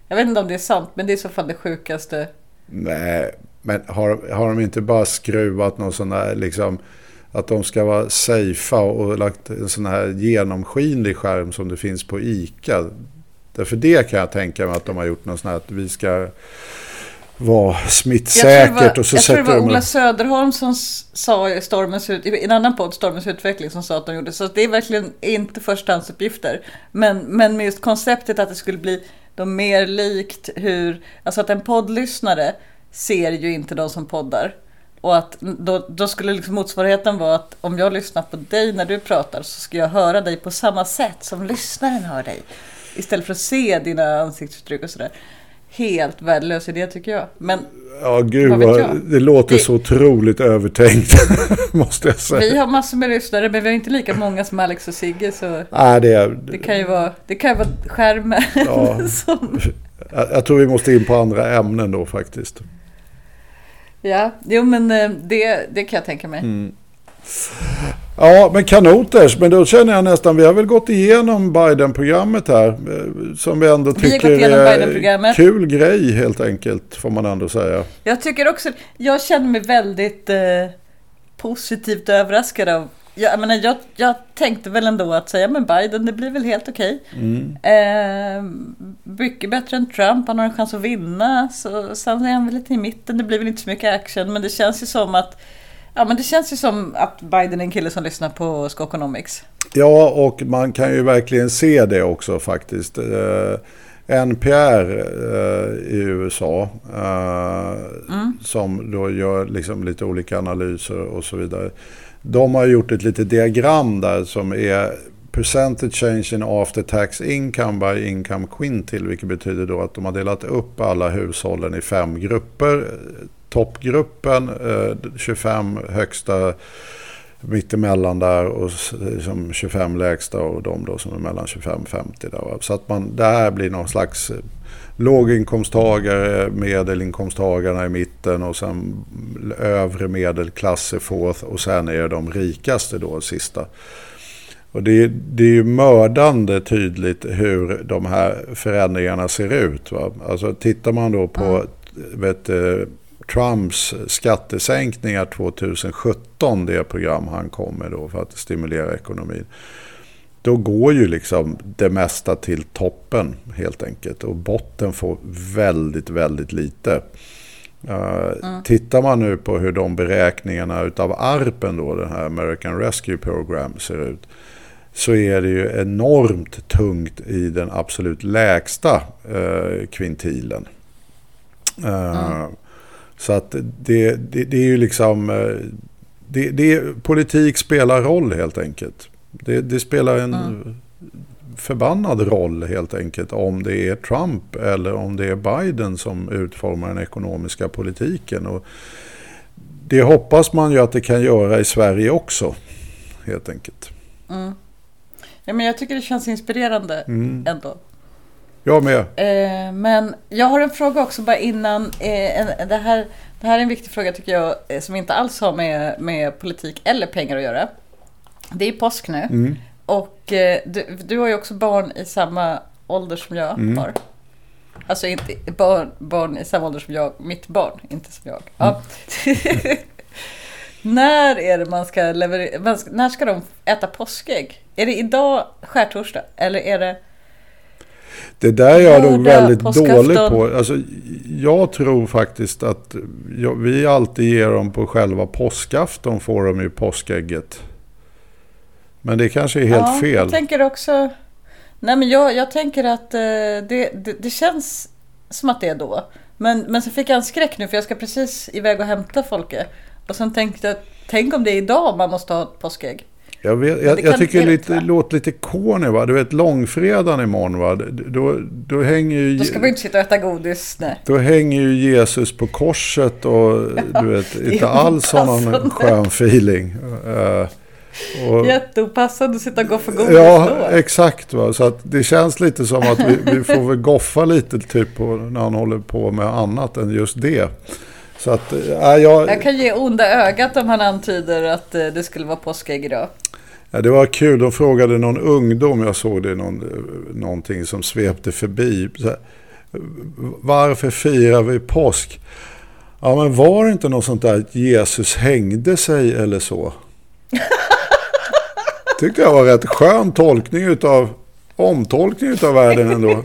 Jag vet inte om det är sant, men det är i så fall det sjukaste. Nej, men har, har de inte bara skruvat någon sån där liksom att de ska vara safea och lagt en sån här genomskinlig skärm som det finns på ICA. Därför det kan jag tänka mig att de har gjort något sånt här att vi ska vara smittsäkert. Jag tror det var, och så jag tror det var Ola Söderholm som sa i, Stormens, i en annan podd, Stormens utveckling, som sa att de gjorde så. det är verkligen inte förstahandsuppgifter. Men, men med just konceptet att det skulle bli de mer likt hur, alltså att en poddlyssnare ser ju inte de som poddar. Och att då, då skulle liksom motsvarigheten vara att om jag lyssnar på dig när du pratar så ska jag höra dig på samma sätt som lyssnaren hör dig. Istället för att se dina ansiktsuttryck och sådär. Helt värdelös idé tycker jag. Men Ja, gud Vad vad, det låter Det- så otroligt övertänkt. måste jag säga. vi har massor med lyssnare men vi har inte lika många som Alex och Sigge så Nej, det, är, det kan ju vara, det kan ju vara skärmen Ja. som... jag, jag tror vi måste in på andra ämnen då faktiskt. Ja, jo men eh, det, det kan jag tänka mig. Mm. Ja, men kanoters. Men då känner jag nästan, vi har väl gått igenom Biden-programmet här. eh, Som vi ändå Vi tycker igenom är Biden-programmet. kul grej helt enkelt. Får man ändå säga. Jag tycker också, jag känner mig väldigt eh, positivt överraskad av jag, jag, menar, jag, jag tänkte väl ändå att säga men Biden det blir väl helt okej. Eh, mycket bättre än Trump, han har en chans att vinna. Så, sen är han väl lite i mitten, det blir väl inte så mycket action. Men det känns ju som att Ja men det känns ju som att Biden är en kille som lyssnar på Skokonomics. Ja, och man kan ju verkligen se det också faktiskt. Eh, NPR eh, i USA eh, som då gör liksom lite olika analyser och så vidare. De har gjort ett litet diagram där som är percentage change in after tax income by income quintile. Vilket betyder då att de har delat upp alla hushållen i fem grupper. Toppgruppen, eh, 25 högsta mittemellan där och s- som 25 lägsta och de då som är mellan 25 och 50. Där? Så att man, det här blir någon slags eh, låginkomsttagare, medelinkomsttagarna i mitten och sen övre medelklass är fourth och sen är de rikaste då sista. Och det, är- det är ju mördande tydligt hur de här förändringarna ser ut. Va? Alltså tittar man då på vet, du, Trumps skattesänkningar 2017, det program han kom med då för att stimulera ekonomin. Då går ju liksom det mesta till toppen helt enkelt. Och botten får väldigt, väldigt lite. Uh, Tittar man nu på hur de beräkningarna utav ARPen då, den här American Rescue Program ser ut. Så är det ju enormt tungt i den absolut lägsta eh, kvintilen. Eh, Så att det, det, det är ju liksom... eh, Det, det, politik spelar roll helt enkelt. Det, det spelar en förbannad roll helt enkelt om det är Trump eller om det är Biden som utformar den ekonomiska politiken. Och det hoppas man ju att det kan göra i Sverige också. Helt enkelt. Ja, men jag tycker det känns inspirerande Mm. ändå. Jag med. Eh, men jag har en fråga också bara innan. Eh, det, här, det här är en viktig fråga tycker jag eh, som inte alls har med, med politik eller pengar att göra. Det är påsk nu. Mm. Och eh, du, du har ju också barn i samma ålder som jag Mm. har. Alltså inte barn, barn i samma ålder som jag, mitt barn, inte som jag. Ja. Mm. när är det man ska leverera, när ska de äta påskägg? Är det idag skärtorsdag eller är det Det där är jag nog väldigt dålig på. Alltså, jag tror faktiskt att jag, vi alltid ger dem på själva påskafton får de ju påskägget. Men det kanske är helt ja, fel. Jag tänker också... Nej men jag, jag tänker att eh, det, det, det känns som att det är då. Men, men så fick jag en skräck nu för jag ska precis iväg och hämta Folke. Och sen tänkte jag, tänk om det är idag man måste ha ett påskägg. Jag, vet, jag, jag tycker det lite, låter lite corny va. Du vet långfredagen imorgon va. Då, då, hänger ju, Då ska man inte sitta och äta godis. Nej. då hänger ju Jesus på korset och du vet inte alls har någon skön feeling. Eh, och, Jätteopassande att sitta och gå för godis Ja, då. exakt. Va? Så att det känns lite som att vi, vi får väl goffa lite typ på, när han håller på med annat än just det. Så att, äh, jag, Jag kan ge onda ögat om han antyder att eh, det skulle vara påskägg idag. Ja, det var kul, de frågade någon ungdom, jag såg det någon, någonting som svepte förbi. Här, varför firar vi påsk? Ja, men var det inte något sånt där att Jesus hängde sig eller så? Tyckte jag var rätt skön tolkning utav, omtolkning utav världen ändå.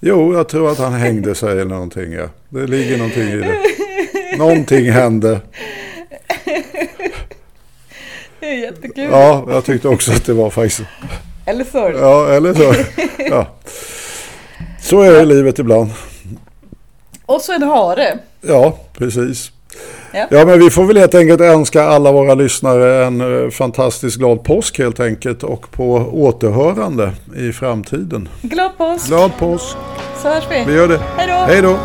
Jo, jag tror att han hängde sig eller någonting. Ja. Det ligger någonting i det. Någonting hände. Det är jättekul. Ja, jag tyckte också att det var faktiskt... Eller sorg. Ja, eller så. Ja. Så är det i livet ibland. Och så en hare. Ja, precis. Ja. Ja, men vi får väl helt enkelt önska alla våra lyssnare en eh, fantastiskt glad påsk helt enkelt och på återhörande i framtiden. Glad påsk. Glad påsk! så hörs vi. Vi gör det. Hej då.